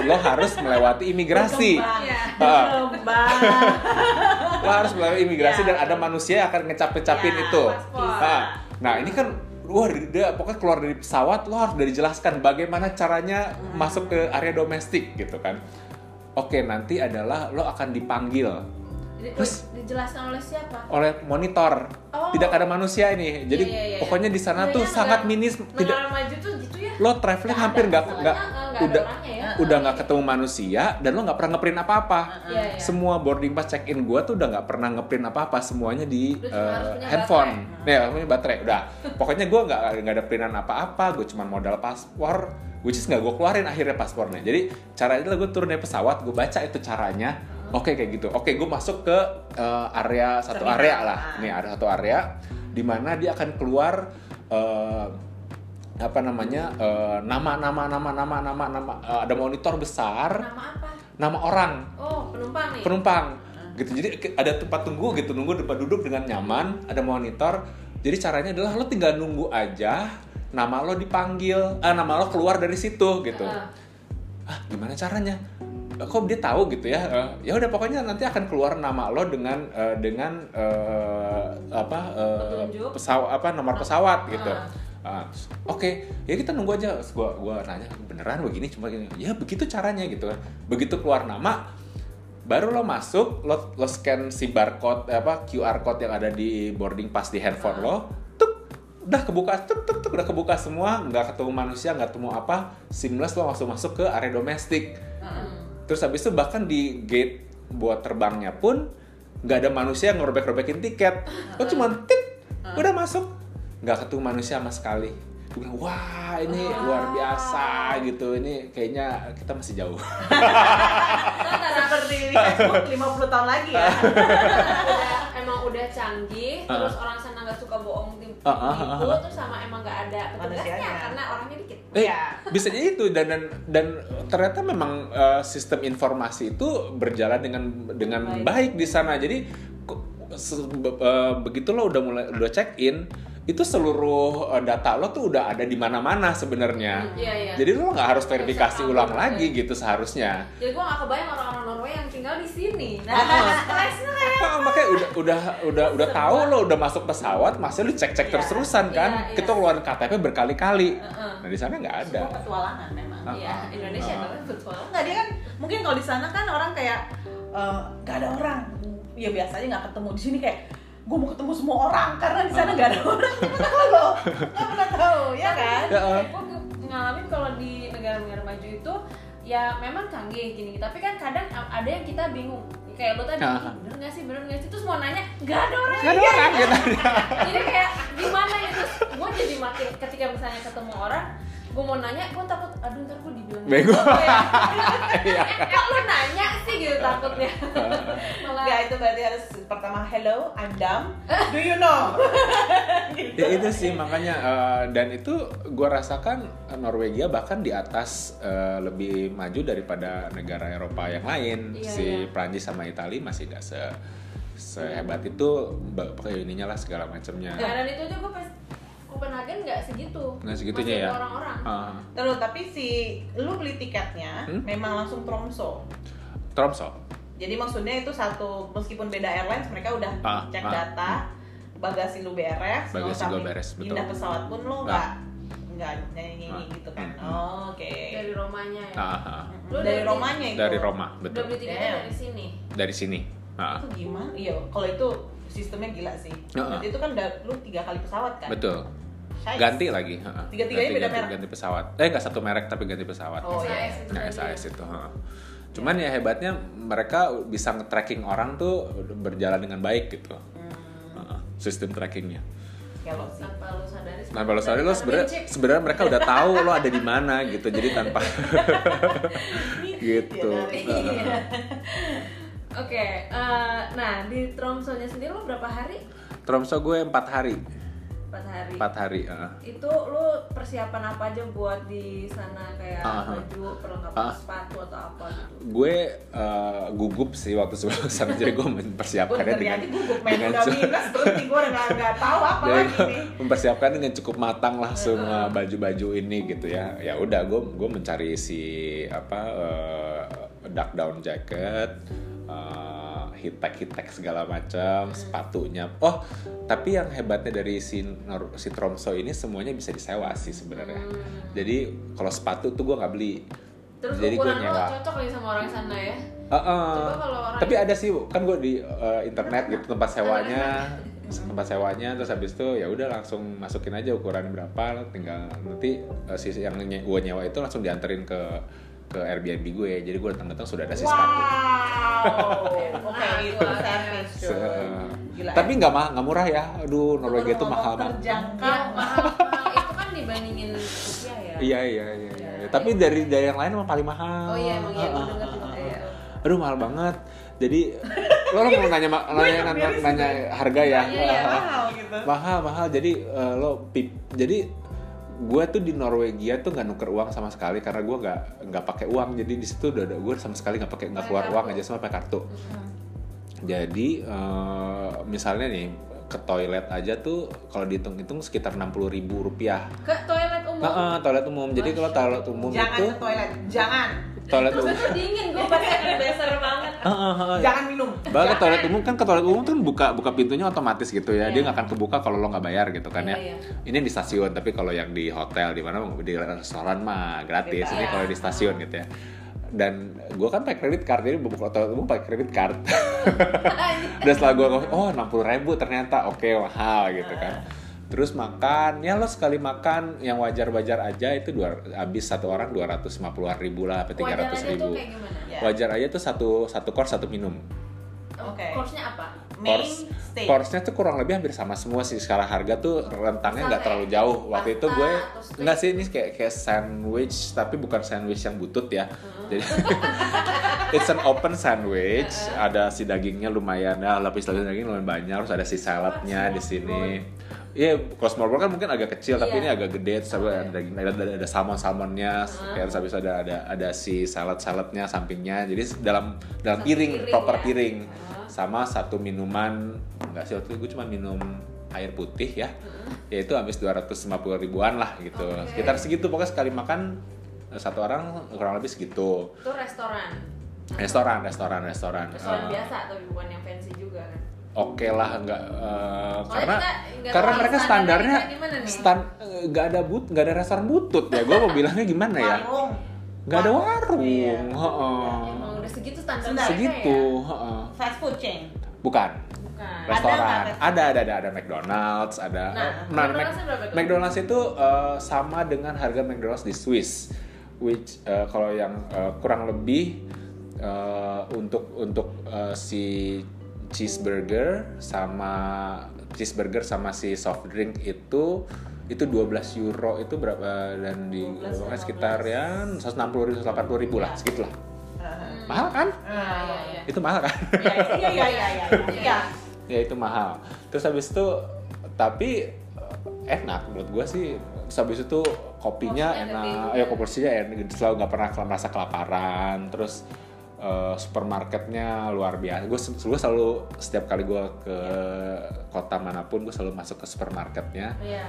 lo harus melewati imigrasi. Iya. Ah. Berkembang. Lo harus melewati imigrasi Ya, dan ada manusia yang akan ngecap-ngecapin Ya, itu. paspor. Nah, nah ini kan Wah, dia pokoknya keluar dari pesawat lo harus udah dijelaskan bagaimana caranya masuk ke area domestik gitu kan. Oke, nanti adalah lo akan dipanggil Di- Terus- dijelaskan oleh siapa? oleh monitor. Oh. Tidak ada manusia ini. Jadi Iya, iya, iya. pokoknya di sana Iya, tuh iya, sangat minis tidak Negara maju tuh gitu ya. lo traveling hampir nggak nggak udah orangnya ya. udah nggak ketemu manusia dan lo nggak pernah ngeprint apa-apa. Iya, iya. Semua boarding pass check in gue tuh udah nggak pernah ngeprint apa-apa, semuanya di punya handphone. Nih, punya baterai. Udah. Pokoknya gue nggak nggak ada printan apa-apa, gue cuma modal paspor, which is nggak gue keluarin akhirnya paspornya. Jadi caranya adalah gue turun dari pesawat, gue baca itu caranya. Oke kayak gitu. Oke, gue masuk ke eh, area satu Terminal. area lah. Ah. Nih ada satu area di mana dia akan keluar eh, apa namanya eh, nama nama nama nama nama nama eh, ada monitor besar. Nama apa? nama orang. Oh, penumpang nih. penumpang. Gitu. Jadi ada tempat tunggu gitu nunggu tempat duduk dengan nyaman ada monitor. Jadi caranya adalah lo tinggal nunggu aja nama lo dipanggil ah nama lo keluar dari situ gitu. Heeh. ah gimana caranya? Eh, kok dia tahu gitu ya? Eh, ya udah pokoknya nanti akan keluar nama lo dengan eh, dengan eh, apa eh, Petunjuk. pesawat apa nomor pesawat gitu. Ah. Terus, oke ya kita nunggu aja. Terus gua gua nanya beneran begini? Cuma gini ya begitu caranya gitu kan. Begitu keluar nama baru lo masuk lo lo scan si barcode apa QR code yang ada di boarding pass di handphone lo tuk udah kebuka tuk tuk tuk udah kebuka semua nggak ketemu manusia nggak ketemu apa seamless lo langsung masuk ke area domestik. Terus habis itu bahkan di gate buat terbangnya pun nggak ada manusia yang ngerobek-robekin tiket. Lo cuma tit udah masuk nggak ketemu manusia sama sekali gue bilang wah ini luar biasa gitu ini kayaknya kita masih jauh Seperti Facebook 50 tahun lagi ya. udah emang udah canggih Ah. terus orang sana nggak suka bohong di ah, itu ah. terus sama emang nggak ada petugasnya Manusianya. karena orangnya dikit Eh, Iya. bisa jadi itu dan dan dan ternyata memang eh, sistem informasi itu berjalan dengan dengan baik, Baik. di sana. Jadi kok se- be- eh, begitu lo udah mulai udah check in, itu seluruh eh, data lo tuh udah ada di mana-mana sebenarnya. iya iya Jadi lo nggak harus verifikasi Bisa ulang upload, lagi ya. gitu seharusnya. jadi gue nggak kebayang orang-orang Norway yang tinggal di sini Nah, stresnya kayak Ah, makanya udah udah udah udah tahu lo udah masuk pesawat, masih lo cek-cek Iya. terus-terusan kan. Iya, iya. Kita keluarin KTP berkali-kali. Heeh. Nah, di sana nggak ada. Semua petualangan memang. Iya ah. Indonesia Ah. tapi betul Enggak dia kan mungkin kalau di sana kan orang kayak eh, nggak ada orang. Ya biasanya nggak ketemu di sini kayak gue mau ketemu semua orang karena di sana nggak ada orang. Nggak tahu loh, nggak pernah tahu, ya kan? Ya, ah. gue ngalamin kalau di negara-negara maju itu ya memang canggih gini tapi kan kadang ada yang kita bingung kayak lo tadi Ah. "Ih, bener nggak sih bener nggak sih terus mau nanya nggak ada orang Nggak ada orang gitu. jadi kayak gimana ya terus gue jadi makin ketika misalnya ketemu orang gue mau nanya gue takut aduh ntar gue dibilang Bego. apa ya Iya. eh, kok lo nanya sih gitu takutnya malah Nggak itu berarti harus pertama hello, I'm Dam. Do you know? Gitu. ya itu sih makanya eh, dan itu gue rasakan eh, Norwegia bahkan di atas eh, lebih maju daripada negara Eropa yang lain Iya, si iya. Prancis sama Italia masih gak se sehebat itu ininya lah segala macamnya Nah, dan itu aja gue pas Copenhagen nggak segitu Nggak segitunya Masih ya? orang-orang Ah, Terus tapi si lu beli tiketnya Hmm? memang langsung Tromso. Tromso Jadi maksudnya itu satu meskipun beda airlines mereka udah Ah, cek ah, data, bagasi lu beres, Bagasi gua beres, betul. Pindah pesawat pun lu nggak nggak nyanyi Ah, gitu kan. hmm, Oh, Oke. dari Romanya ya Ah, ah. Lu Dari dari- Romanya itu. dari Roma udah betul beli tiketnya Damn. dari sini dari sini Ah, Itu gimana? Iya, kalau itu sistemnya gila sih. Berarti itu kan udah lu tiga kali pesawat kan? betul Syais. ganti lagi. Tiga-tiganya Ganti- beda ganti, merek? ganti pesawat eh nggak satu merek tapi ganti pesawat Oh iya. SAS itu Nah, SAS ya. itu. heeh. Cuman ya hebatnya mereka bisa nge-tracking orang tuh berjalan dengan baik gitu. Hmm, Heeh, Sistem trackingnya. kalau sih. tanpa lu sadari Nah kalau soalnya lo sebenarnya sebenarnya mereka udah tahu lo ada di mana gitu. Jadi tanpa gitu. Ya, dari- Heeh. Oke, eh, nah di Tromso-nya sendiri lu berapa hari? Tromso gue empat hari, 4 hari. empat hari. heeh. Itu lu persiapan apa aja buat di sana kayak ah. baju, perlengkapan Ah. sepatu atau apa gitu? Gue eh, gugup sih waktu sebelum sana jadi gue mempersiapkannya dengan gugup main dengan udah cu- minus berhenti gue udah nggak tahu apa lagi nih. mempersiapkan dengan cukup matang lah semua baju-baju ini gitu ya. Ya udah gue gue mencari si apa eh, duck down jacket, uh, hitek hitek segala macam, sepatunya. Oh tapi yang hebatnya dari si Nor- si Tromso ini semuanya bisa disewa sih sebenarnya. Hmm. Jadi kalau sepatu tuh gue nggak beli. Terus Jadi gue nyewa. cocok nih sama orang sana ya? Coba kalau orang Tapi ada sih kan gue di uh, internet gitu tempat sewanya tempat sewanya terus habis itu ya udah langsung masukin aja ukuran berapa tinggal nanti uh, si yang gue nyewa itu langsung dianterin ke ke Airbnb gue jadi gue datang-datang sudah ada si sepatu Wow. Oke, itu luar service. Se- cuy. Gila. tapi nggak mahal nggak murah ya aduh Norwegia tuh Ngomong mahal banget Terjangkau. Ya, mahal, mahal. Itu kan dibandingin rupiah ya. iya iya iya, iya. Iya. tapi dari dari yang lain emang paling mahal Oh iya, emang iya, heeh. aduh mahal banget jadi lo mau nanya nanya, nanya, nanya harga ya Iya, iya. Mahal gitu. mahal mahal jadi eh, lo pip jadi gue tuh di Norwegia tuh nggak nuker uang sama sekali karena gue nggak nggak pakai uang. Jadi di situ udah gue sama sekali nggak pakai nggak keluar uang aja sama pakai kartu. Jadi eh, misalnya nih ke toilet aja tuh kalau dihitung-hitung sekitar 60.000 ribu rupiah. Ke toilet umum. Nah, eh, toilet umum. Jadi kalau toilet umum Jangan itu ke toilet. Jangan. Toilet Terus umum dingin gue pasti akan dasar banget. Eh, eh, eh. Jangan minum. Bahkan ke toilet umum kan ke toilet umum tuh buka buka pintunya otomatis gitu ya. Dia Iya. nggak akan kebuka kalau lo nggak bayar gitu kan ya. Iya, Ini di stasiun tapi kalau yang di hotel di mana di restoran mah gratis. Ini kalau di stasiun gitu ya. Dan gue kan pakai kredit card jadi buka toilet umum pakai kredit card. Dan setelah gue oh 60 ribu ternyata oke mahal gitu kan. Terus makan, ya lo sekali makan yang wajar-wajar aja itu dua, habis satu orang 250 ribu lah, sampai 300 Wajarannya tuh ribu. Ya. Wajar aja tuh satu satu course satu minum. Oke. Course-nya apa? Main Course- steak. Course-nya tuh kurang lebih hampir sama semua sih secara harga tuh rentangnya nggak terlalu jauh waktu itu gue atau nggak sih ini kayak kayak sandwich tapi bukan sandwich yang butut ya jadi it's an open sandwich ada si dagingnya lumayan ya lapis lapis daging lumayan banyak terus ada si saladnya di sini Iya, kalau small kan mungkin agak kecil, tapi Iya. ini agak gede, terus ada ada daging, ada, ada, ada salmon salmonnya, Uh-huh. kayak terus habis ada ada ada si salad saladnya sampingnya, jadi dalam dalam Satu piring, piring proper ya? piring, Uh-huh. sama satu minuman, enggak sih waktu itu gue cuma minum air putih ya, yaitu habis 250 ribuan lah gitu, Oke. sekitar segitu pokoknya sekali makan eh, satu orang kurang lebih segitu. Itu restoran. Restoran, restoran, restoran. Restoran Eh, biasa tapi bukan yang fancy juga kan. Oke lah, nggak eh, Soalnya karena kita karena tahu mereka standarnya stand eh, nggak ada but nggak ada restoran butut ya. Gue mau bilangnya gimana ya? Warung. Nggak ada warung. Iya. heeh. Emang udah segitu standar Standar. mereka Segitu, ya? heeh. Fast food chain. Bukan. Bukan. Ada Restoran. Ada, ada, ada, ada, ada McDonald's, ada. Nah, eh, McDonald's-nya berapa tuh? McDonald's itu eh, sama dengan harga McDonald's di Swiss, which eh, kalau yang eh, kurang lebih eh, untuk untuk eh, si cheeseburger sama cheeseburger sama si soft drink itu itu 12 euro itu berapa dan di 12, pokoknya sekitar ya 160 ribu 180 ribu lah segitulah Heeh. mahal kan Nah, iya, iya. itu mahal kan Iya, iya, iya, iya, iya. Iya. ya itu mahal terus habis itu tapi eh, enak menurut gue sih terus habis itu kopinya Porsinya enak ya juga. porsinya enak selalu nggak pernah merasa kelaparan terus eh, supermarketnya luar biasa gue gue selalu setiap kali gue ke kota mana pun gue selalu masuk ke supermarketnya Iya.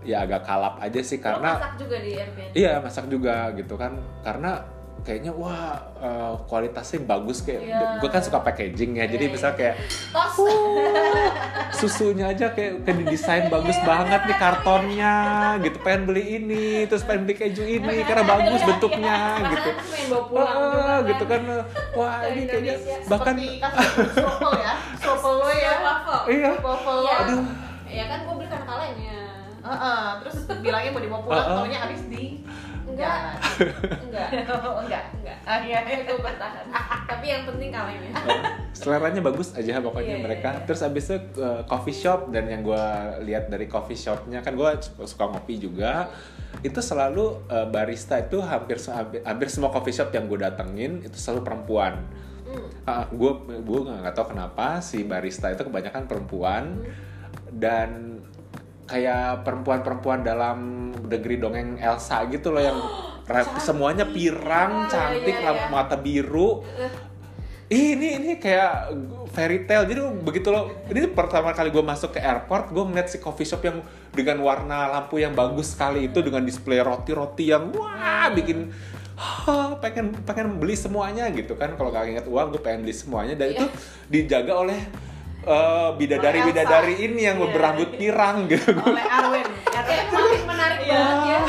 ya agak kalap aja sih Lo karena masak juga di Airbnb. Iya masak juga gitu kan karena kayaknya wah eh, kualitasnya bagus kayak Iya. gue kan suka packaging ya jadi Iya, misal kayak Tos. susunya aja kayak kayak didesain bagus banget nih kartonnya gitu pengen beli ini terus pengen beli keju ini karena bagus bentuknya gitu Ah, kan. gitu kan wah ini kayaknya Indonesia. bahkan Sopel ya. Sopel lo ya. Waffle. iya. Iya. Aduh. Ya kan gue beli kan kalengnya. Heeh, terus bilangnya mau dibawa pulang, Heeh. taunya habis di Enggak. Enggak. Oh, enggak. Enggak. Ah, iya. Itu bertahan. Tapi yang penting kalengnya. seleranya bagus aja pokoknya Iya, iya, mereka iya. terus abis itu uh, coffee shop dan yang gue lihat dari coffee shopnya kan gue suka ngopi juga itu selalu uh, barista itu hampir, hampir hampir semua coffee shop yang gue datengin itu selalu perempuan Hmm. gue gue nggak tahu kenapa si barista itu kebanyakan perempuan dan kayak perempuan-perempuan dalam negeri dongeng Elsa gitu loh yang ra- semuanya pirang Iya, cantik iya, iya. mata biru. Ih, ini ini kayak fairy tale. Jadi begitu loh. Ini pertama kali gue masuk ke airport gue ngeliat si coffee shop yang dengan warna lampu yang bagus sekali itu dengan display roti-roti yang wah bikin "Hah, pengen pengen beli semuanya gitu kan. Kalau gak inget uang gue pengen beli semuanya. Dan Iya. itu dijaga oleh eh, bidadari bidadari ini yang Iya. berambut pirang gitu Oleh Arwen. Kayak makin menarik Iya. banget ya.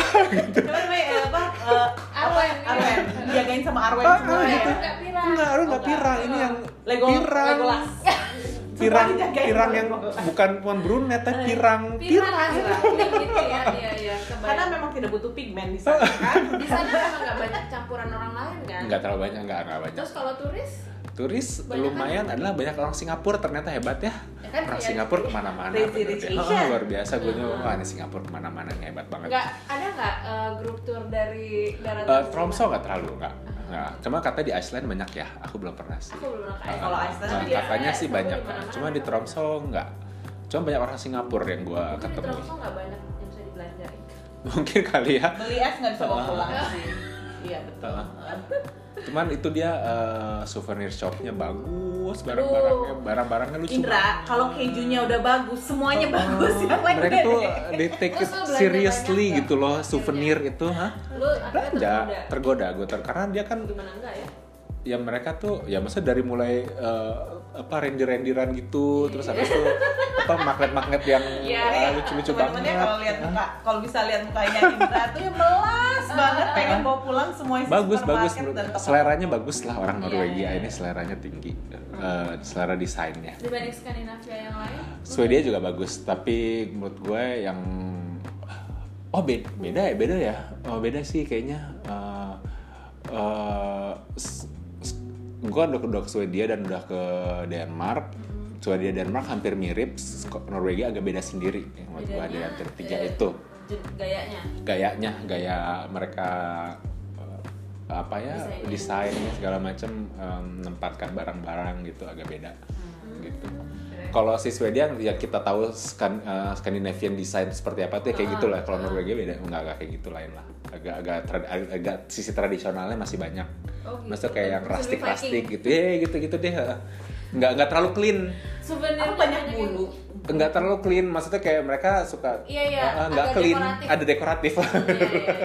Coba namanya eh, apa? eh, Arwen. Arwen. Dijagain sama Arwen Ah, semua ah, ya. gitu. Enggak pirang. enggak pirang ini yang Lego pirang Legolas. pirang pirang yang bukan bukan brunette tapi pirang pirang pirang pirang gitu ya iya iya Karena kebayang memang tidak butuh pigmen di sana kan. di sana memang nggak banyak campuran orang lain kan nggak terlalu banyak nggak nggak banyak terus kalau turis turis Banyak lumayan adalah banyak orang Singapura ternyata hebat ya. Ya kan, orang. Singapura ke mana-mana deh. Asia. Oh, luar biasa gue nyoba wah ini Singapura ke mana-mana hebat banget. Nggak ada nggak eh, grup tour dari darat Eh, Tromso nggak terlalu nggak nggak. Cuma kata di Iceland banyak ya aku belum pernah sih. Aku belum pernah. Kalau Iceland. Kan biasanya katanya sih seru banyak. mana-mana. cuma di Tromso nggak. Cuma banyak orang Singapura yang gue Mungkin di ketemu Tromso nggak banyak yang bisa dibelanjain. Mungkin kali ya. Beli es nggak bisa bawa pulang sih. Iya betul. cuman itu dia eh, souvenir shopnya bagus barang-barangnya barang-barangnya lucu Indra, kalau kejunya udah bagus, semuanya bagus ya. Oh, mereka tuh they take it seriously gitu loh souvenir itu hah? Belanja tergoda. tergoda gue ter karena dia kan gimana enggak ya? ya mereka tuh ya masa dari mulai eh, apa rendir-rendiran gitu terus habis itu apa magnet-magnet yang Iya, ah, Nih, lucu-lucu ya banget kalau lihat muka, kalau bisa lihat mukanya Indra tuh ya melas banget pengen bawa pulang semua isi bagus bagus seleranya bagus lah orang Iya, Norwegia iya, ini iya. seleranya tinggi. Eh, selera desainnya. Dibanding Skandinavia yang lain? Swedia juga bagus tapi menurut gue yang oh beda beda ya beda ya. Oh beda sih kayaknya. Eh, eh, s- s- gue udah, udah ke Swedia dan udah ke Denmark Swedia Denmark hampir mirip Norwegia agak beda sendiri yang gue ada Bedanya, hampir tiga eh, itu gayanya gayanya gaya mereka eh, apa ya Desainnya. desainnya segala macam em, menempatkan barang-barang gitu agak beda Hmm. gitu kalau si Swedia ya kita tahu Skan, eh, Scandinavian design seperti apa tuh ya kayak Ah, gitulah kalau ah. Norwegia beda nggak agak kayak gitu lain lah agak agak tra- agak, sisi tradisionalnya masih banyak Oh, gitu. maksudnya kayak yang Lebih rustic rustic Viking. gitu ya gitu gitu deh nggak nggak terlalu clean Aku banyak bulu. nggak terlalu clean maksudnya kayak mereka suka Iya, iya. eh, nggak Agak clean dekoratif. ada dekoratif Iya, iya, iya,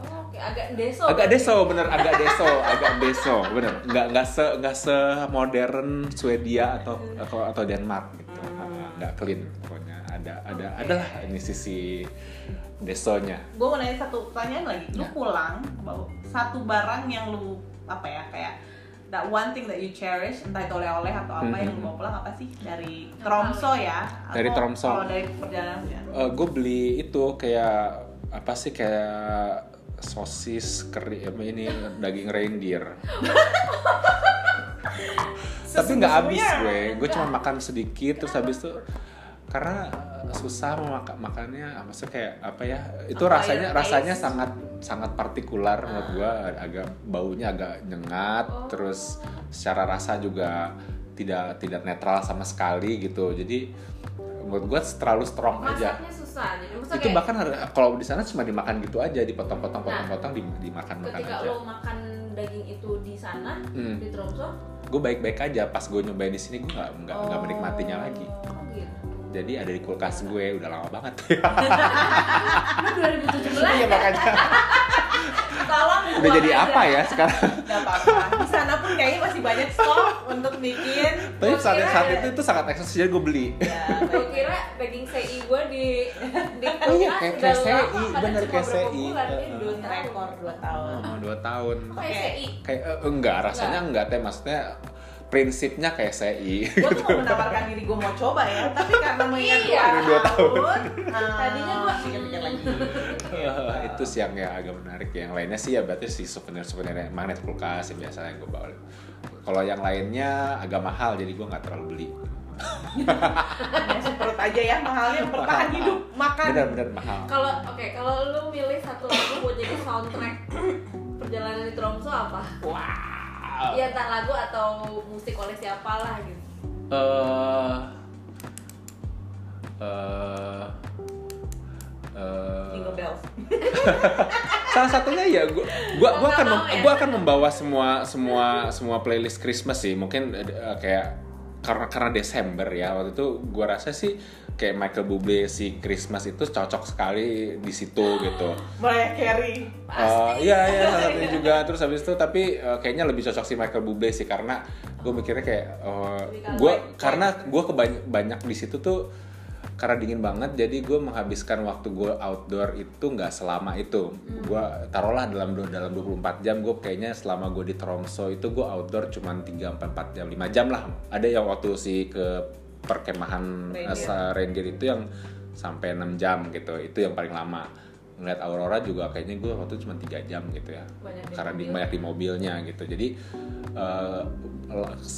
oh oke agak deso agak berarti. deso bener agak deso agak deso bener nggak nggak se nggak se modern Swedia atau atau atau Denmark gitu nggak clean pokoknya ada ada Oke. adalah ini sisi desonya Gue mau nanya satu pertanyaan lagi. Lu Ya. pulang bawa satu barang yang lu apa ya kayak that one thing that you cherish entah itu oleh-oleh atau apa yang lu Mhm. bawa pulang apa sih dari Tromso ya? Dari Atau Tromso. Kalau dari perjalanan ya. gue beli itu kayak apa sih kayak sosis keri apa ini daging reindeer tapi nggak habis gue gue cuma makan sedikit terus habis itu karena susah mau makan makannya maksudnya kayak apa ya itu Acquired rasanya taste. rasanya sangat sangat partikular menurut gue agak baunya agak nyengat Oh. terus secara rasa juga tidak tidak netral sama sekali gitu. Jadi menurut gue terlalu strong aja. Masaknya susah jadi maksudnya itu kayak bahkan kalau di sana cuma dimakan gitu aja dipotong-potong potong-potong di- dimakan makan ketika aja. lo makan daging itu di sana Hmm. di Tromso? Gue baik-baik aja. Pas gue nyobain di sini gue nggak nggak nggak oh, menikmatinya lagi. Gitu jadi ada di kulkas gue udah lama banget lu 2017 iya ya makanya Tolong udah jadi aja. apa ya sekarang Gak apa-apa. Di sana pun kayaknya masih banyak stok untuk bikin. tapi saat, kira- saat itu itu sangat eksis jadi gue beli Ya, gue kira daging CI gue di di Oh iya, kulkas kayak- udah kayak CI, bener kayak CI. dua tahun. rekor 2 tahun. oh, dua tahun kayak Oke. CI kayak eh, enggak rasanya enggak teh maksudnya prinsipnya kayak CI Gue tuh mau menawarkan diri gue mau coba ya, tapi karena mengingat Iya. dua Dua tahun. tahun, ah, Tadinya gua- pikir-pikir lagi. itu sih yang ya agak menarik yang lainnya sih ya berarti si souvenir souvenir magnet kulkas yang biasa yang gue bawa kalau yang lainnya agak mahal jadi gue nggak terlalu beli Masuk perut aja ya, mahalnya bertahan hidup makan. bener-bener mahal kalau oke kalau lu milih satu lagu buat jadi soundtrack perjalanan di Tromso apa wow ya entah lagu atau musik oleh siapa lah gitu. Eh eh eh, Jingle bells. salah satunya ya gua gua gua akan mem- ya? gua akan membawa semua semua semua playlist Christmas sih. Mungkin eh, kayak karena karena Desember ya. Waktu itu gua rasa sih kayak Michael Bublé si Christmas itu cocok sekali di situ gitu. Mariah Carey. Eh, iya iya salah satunya juga. Terus habis itu tapi eh, kayaknya lebih cocok si Michael Bublé sih karena gue mikirnya kayak Lebih gue white- karena gue kebanyak banyak di situ tuh karena dingin banget jadi gue menghabiskan waktu gue outdoor itu nggak selama itu. Gue taruhlah dalam dalam 24 jam gue kayaknya selama gue di Tromso itu gue outdoor cuman 3 4 4 jam 5 jam lah. Ada yang waktu si ke perkemahan Reindeer. eh, sa- reindeer itu yang sampai 6 jam gitu itu yang paling lama ngeliat aurora juga kayaknya gue waktu itu cuma tiga jam gitu ya Banyak karena di mobil. banyak di mobilnya gitu jadi eh,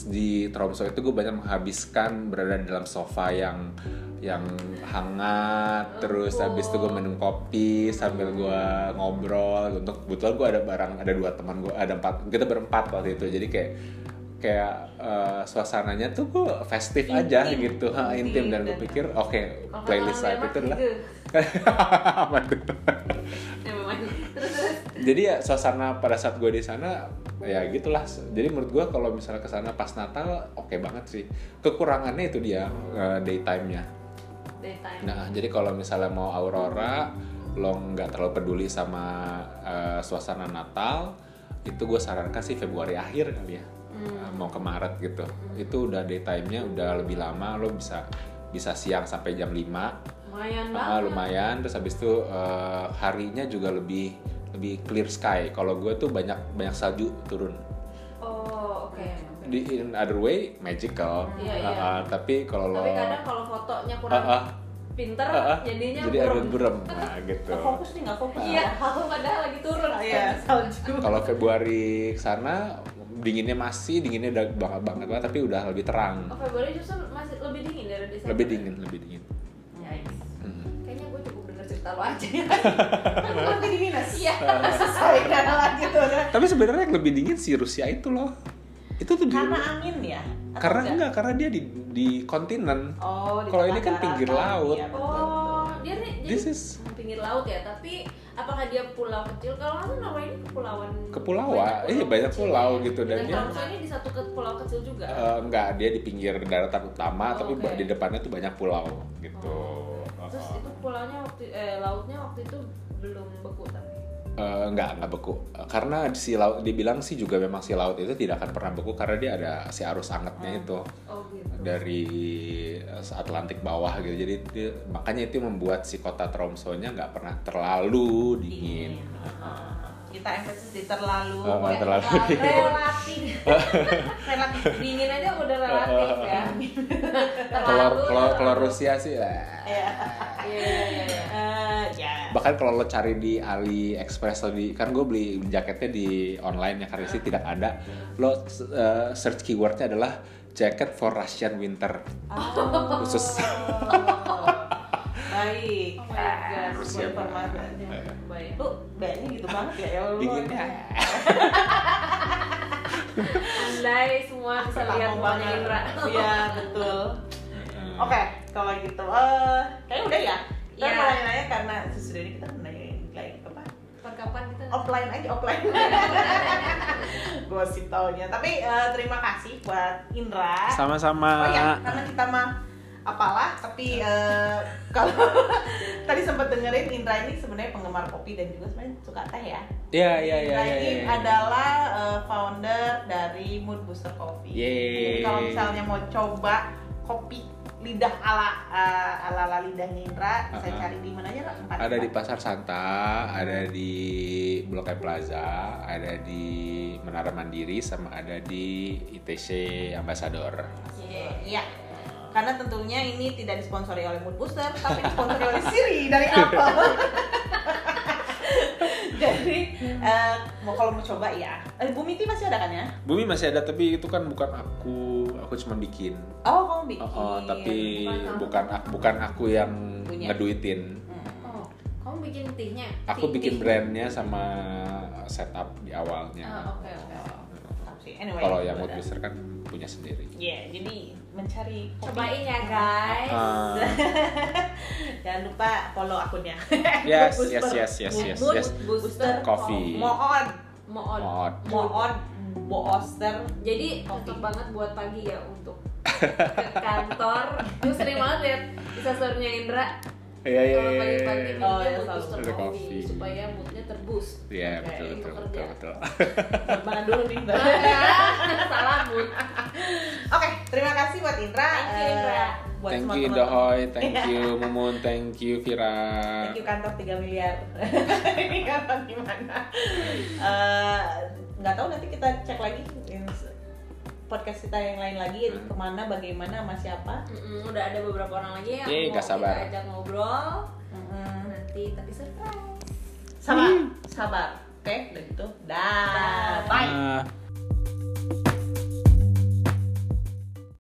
di Tromso itu gue banyak menghabiskan berada di dalam sofa yang yang hangat terus Oh. habis itu gue minum kopi sambil gue ngobrol untuk kebetulan gue ada barang ada dua teman gue ada empat kita berempat waktu itu jadi kayak kayak eh, suasananya tuh gue festif aja Intim. gitu. Ha, intim dan gue pikir oke Kalau playlist Mama itu adalah gitu. apa tuh. Jadi ya suasana pada saat gue di sana ya gitulah. Jadi menurut gue kalau misalnya ke sana pas Natal oke banget sih. Kekurangannya itu dia eh, daytime-nya. Daytime. Nah jadi kalau misalnya mau aurora lo nggak terlalu peduli sama eh, suasana Natal itu gue sarankan sih Februari akhir kali ya Eh, mau ke Maret gitu. Itu udah daytime-nya udah lebih lama lo bisa bisa siang sampai jam 5 lumayan banget. lumayan. Terus habis itu eh, harinya juga lebih lebih clear sky. Kalau gue tuh banyak banyak salju turun. Oh oke. Di in other way magical. Iya, Ah, iya. ah, tapi kalau lo tapi kadang kalau fotonya kurang ah, pinter ah, ah. jadinya jadi burem. agak burem. nah gitu. Nggak fokus nih nggak fokus. Iya padahal lagi turun. Iya, salju. kalau Februari sana dinginnya masih dinginnya udah banget banget banget tapi udah lebih terang oh Februari justru masih lebih dingin dari Desember lebih dingin lebih dingin Yikes. Hmm. kayaknya gue cukup denger cerita lo aja Kan lebih dinginan. iya Selesaikan lagi tuh. tapi sebenarnya yang lebih dingin si Rusia itu loh itu tuh di Karena angin ya? Atau karena enggak karena dia di di kontinen Oh, di Kalau ini kan pinggir laut. Betul, oh dia nih jadi this is pinggir laut ya tapi apakah dia pulau kecil kalau salah Norway ini kepulauan Kepulauan, iya, banyak pulau ya. gitu, dan dan dia- ini di satu ke pulau kecil juga Eh, enggak, dia di pinggir daratan utama, Oh, tapi oke. di depannya tuh banyak pulau gitu. terus Eh, itu pulaunya waktu eh lautnya waktu itu belum beku tapi eh, enggak, enggak beku. Eh, Karena si laut, dibilang sih juga memang si laut itu tidak akan pernah beku karena dia ada si arus hangatnya itu oh gitu dari eh, Atlantik bawah gitu. Jadi dia- makanya itu membuat si kota Tromso-nya nggak pernah terlalu dingin. Ah, Kita emphasis di terlalu Oh, buat- terlalu dingin. relatif relatif dingin aja udah relatif ya Kalau terlalu kalau kalau Rusia sih eh, ya. iya iya iya ya. Bahkan kalau lo cari di AliExpress atau di kan gue beli jaketnya di online ya karena sih tidak ada lo uh, search keywordnya adalah jacket for Russian winter Oh. Khusus. Baik. Oh my God. Baik. Lu kayaknya gitu banget ya ya Allah. dinginnya andai semua bisa lihat mukanya Indra Iya, betul. Oke, kalau gitu, eh kayaknya udah ya. Kita Iya. mau nanya-nanya karena sesudah ini kita mau nanya like apa? perkapan kita Offline aja, offline. Gosip taunya. Tapi eh, terima kasih buat Indra. sama-sama Oh ya, karena kita mah apalah, tapi eh, kalau tadi sempat dengerin Indra ini sebenarnya penggemar kopi dan juga sebenarnya suka teh ya. Iya iya iya Indra iya. ini iya. adalah eh, founder dari Mood Booster Coffee. Yeay. Jadi kalau misalnya mau coba kopi lidah ala eh, ala ala lidahnya Indra, saya Uh-huh. cari di mana aja? Tempat ada di Pasar Santa, ada di Blok M Plaza, ada di Menara Mandiri, sama ada di ITC Ambassador. Iya, Iya. Karena tentunya ini tidak disponsori oleh Mood Booster, tapi disponsori oleh Siri dari Apple. Jadi eh, mau kalau mau coba ya, eh, Bu Miti masih ada kan ya? Bumi masih ada tapi itu kan bukan aku, aku cuma bikin. Oh kamu bikin. Oh, oh, tapi Bukan bukan aku, bukan aku yang Punya. ngeduitin. Hmm. oh kamu bikin tehnya Aku bikin brandnya sama setup di awalnya. Oke oke Tahu sih. Anyway. Kalau yang itu Mood. Booster kan punya sendiri. Iya, jadi mencari kopi. cobain ya guys Ah, Jangan lupa follow akunnya. yes, yes, yes, yes, yes, yes. Booster Coffee. Moon. Moon Mod. Moon. Booster. jadi Kopi. cocok banget buat pagi ya untuk ke kantor gue sering banget lihat bisa storynya Indra Iya, iya, kalau iya, pagi-pagi iya. Oh, minumnya iya, selalu. booster Ada coffee coffee. supaya moodnya terbus Iya, Oke, betul, betul, betul, betul. Mana dulu nih. Ah, salah mood Oke, terima kasih buat Indra. Thank you, Eh, Indra. buat Thank you teman-teman. Dohoy, thank Iya. you Mumun, thank you Vira. Thank you kantor 3 miliar. Ini kantor di mana? Eh, Nggak tahu nanti kita cek lagi podcast kita yang lain lagi Hmm. ke mana, bagaimana, sama siapa. Mm-mm, udah ada beberapa orang lagi yang Yeay, mau gak sabar. kita ajak ngobrol Mm-mm. nanti tapi surprise Sabar, sabar. Oke, udah gitu. Dah, Dah. bye. Ah.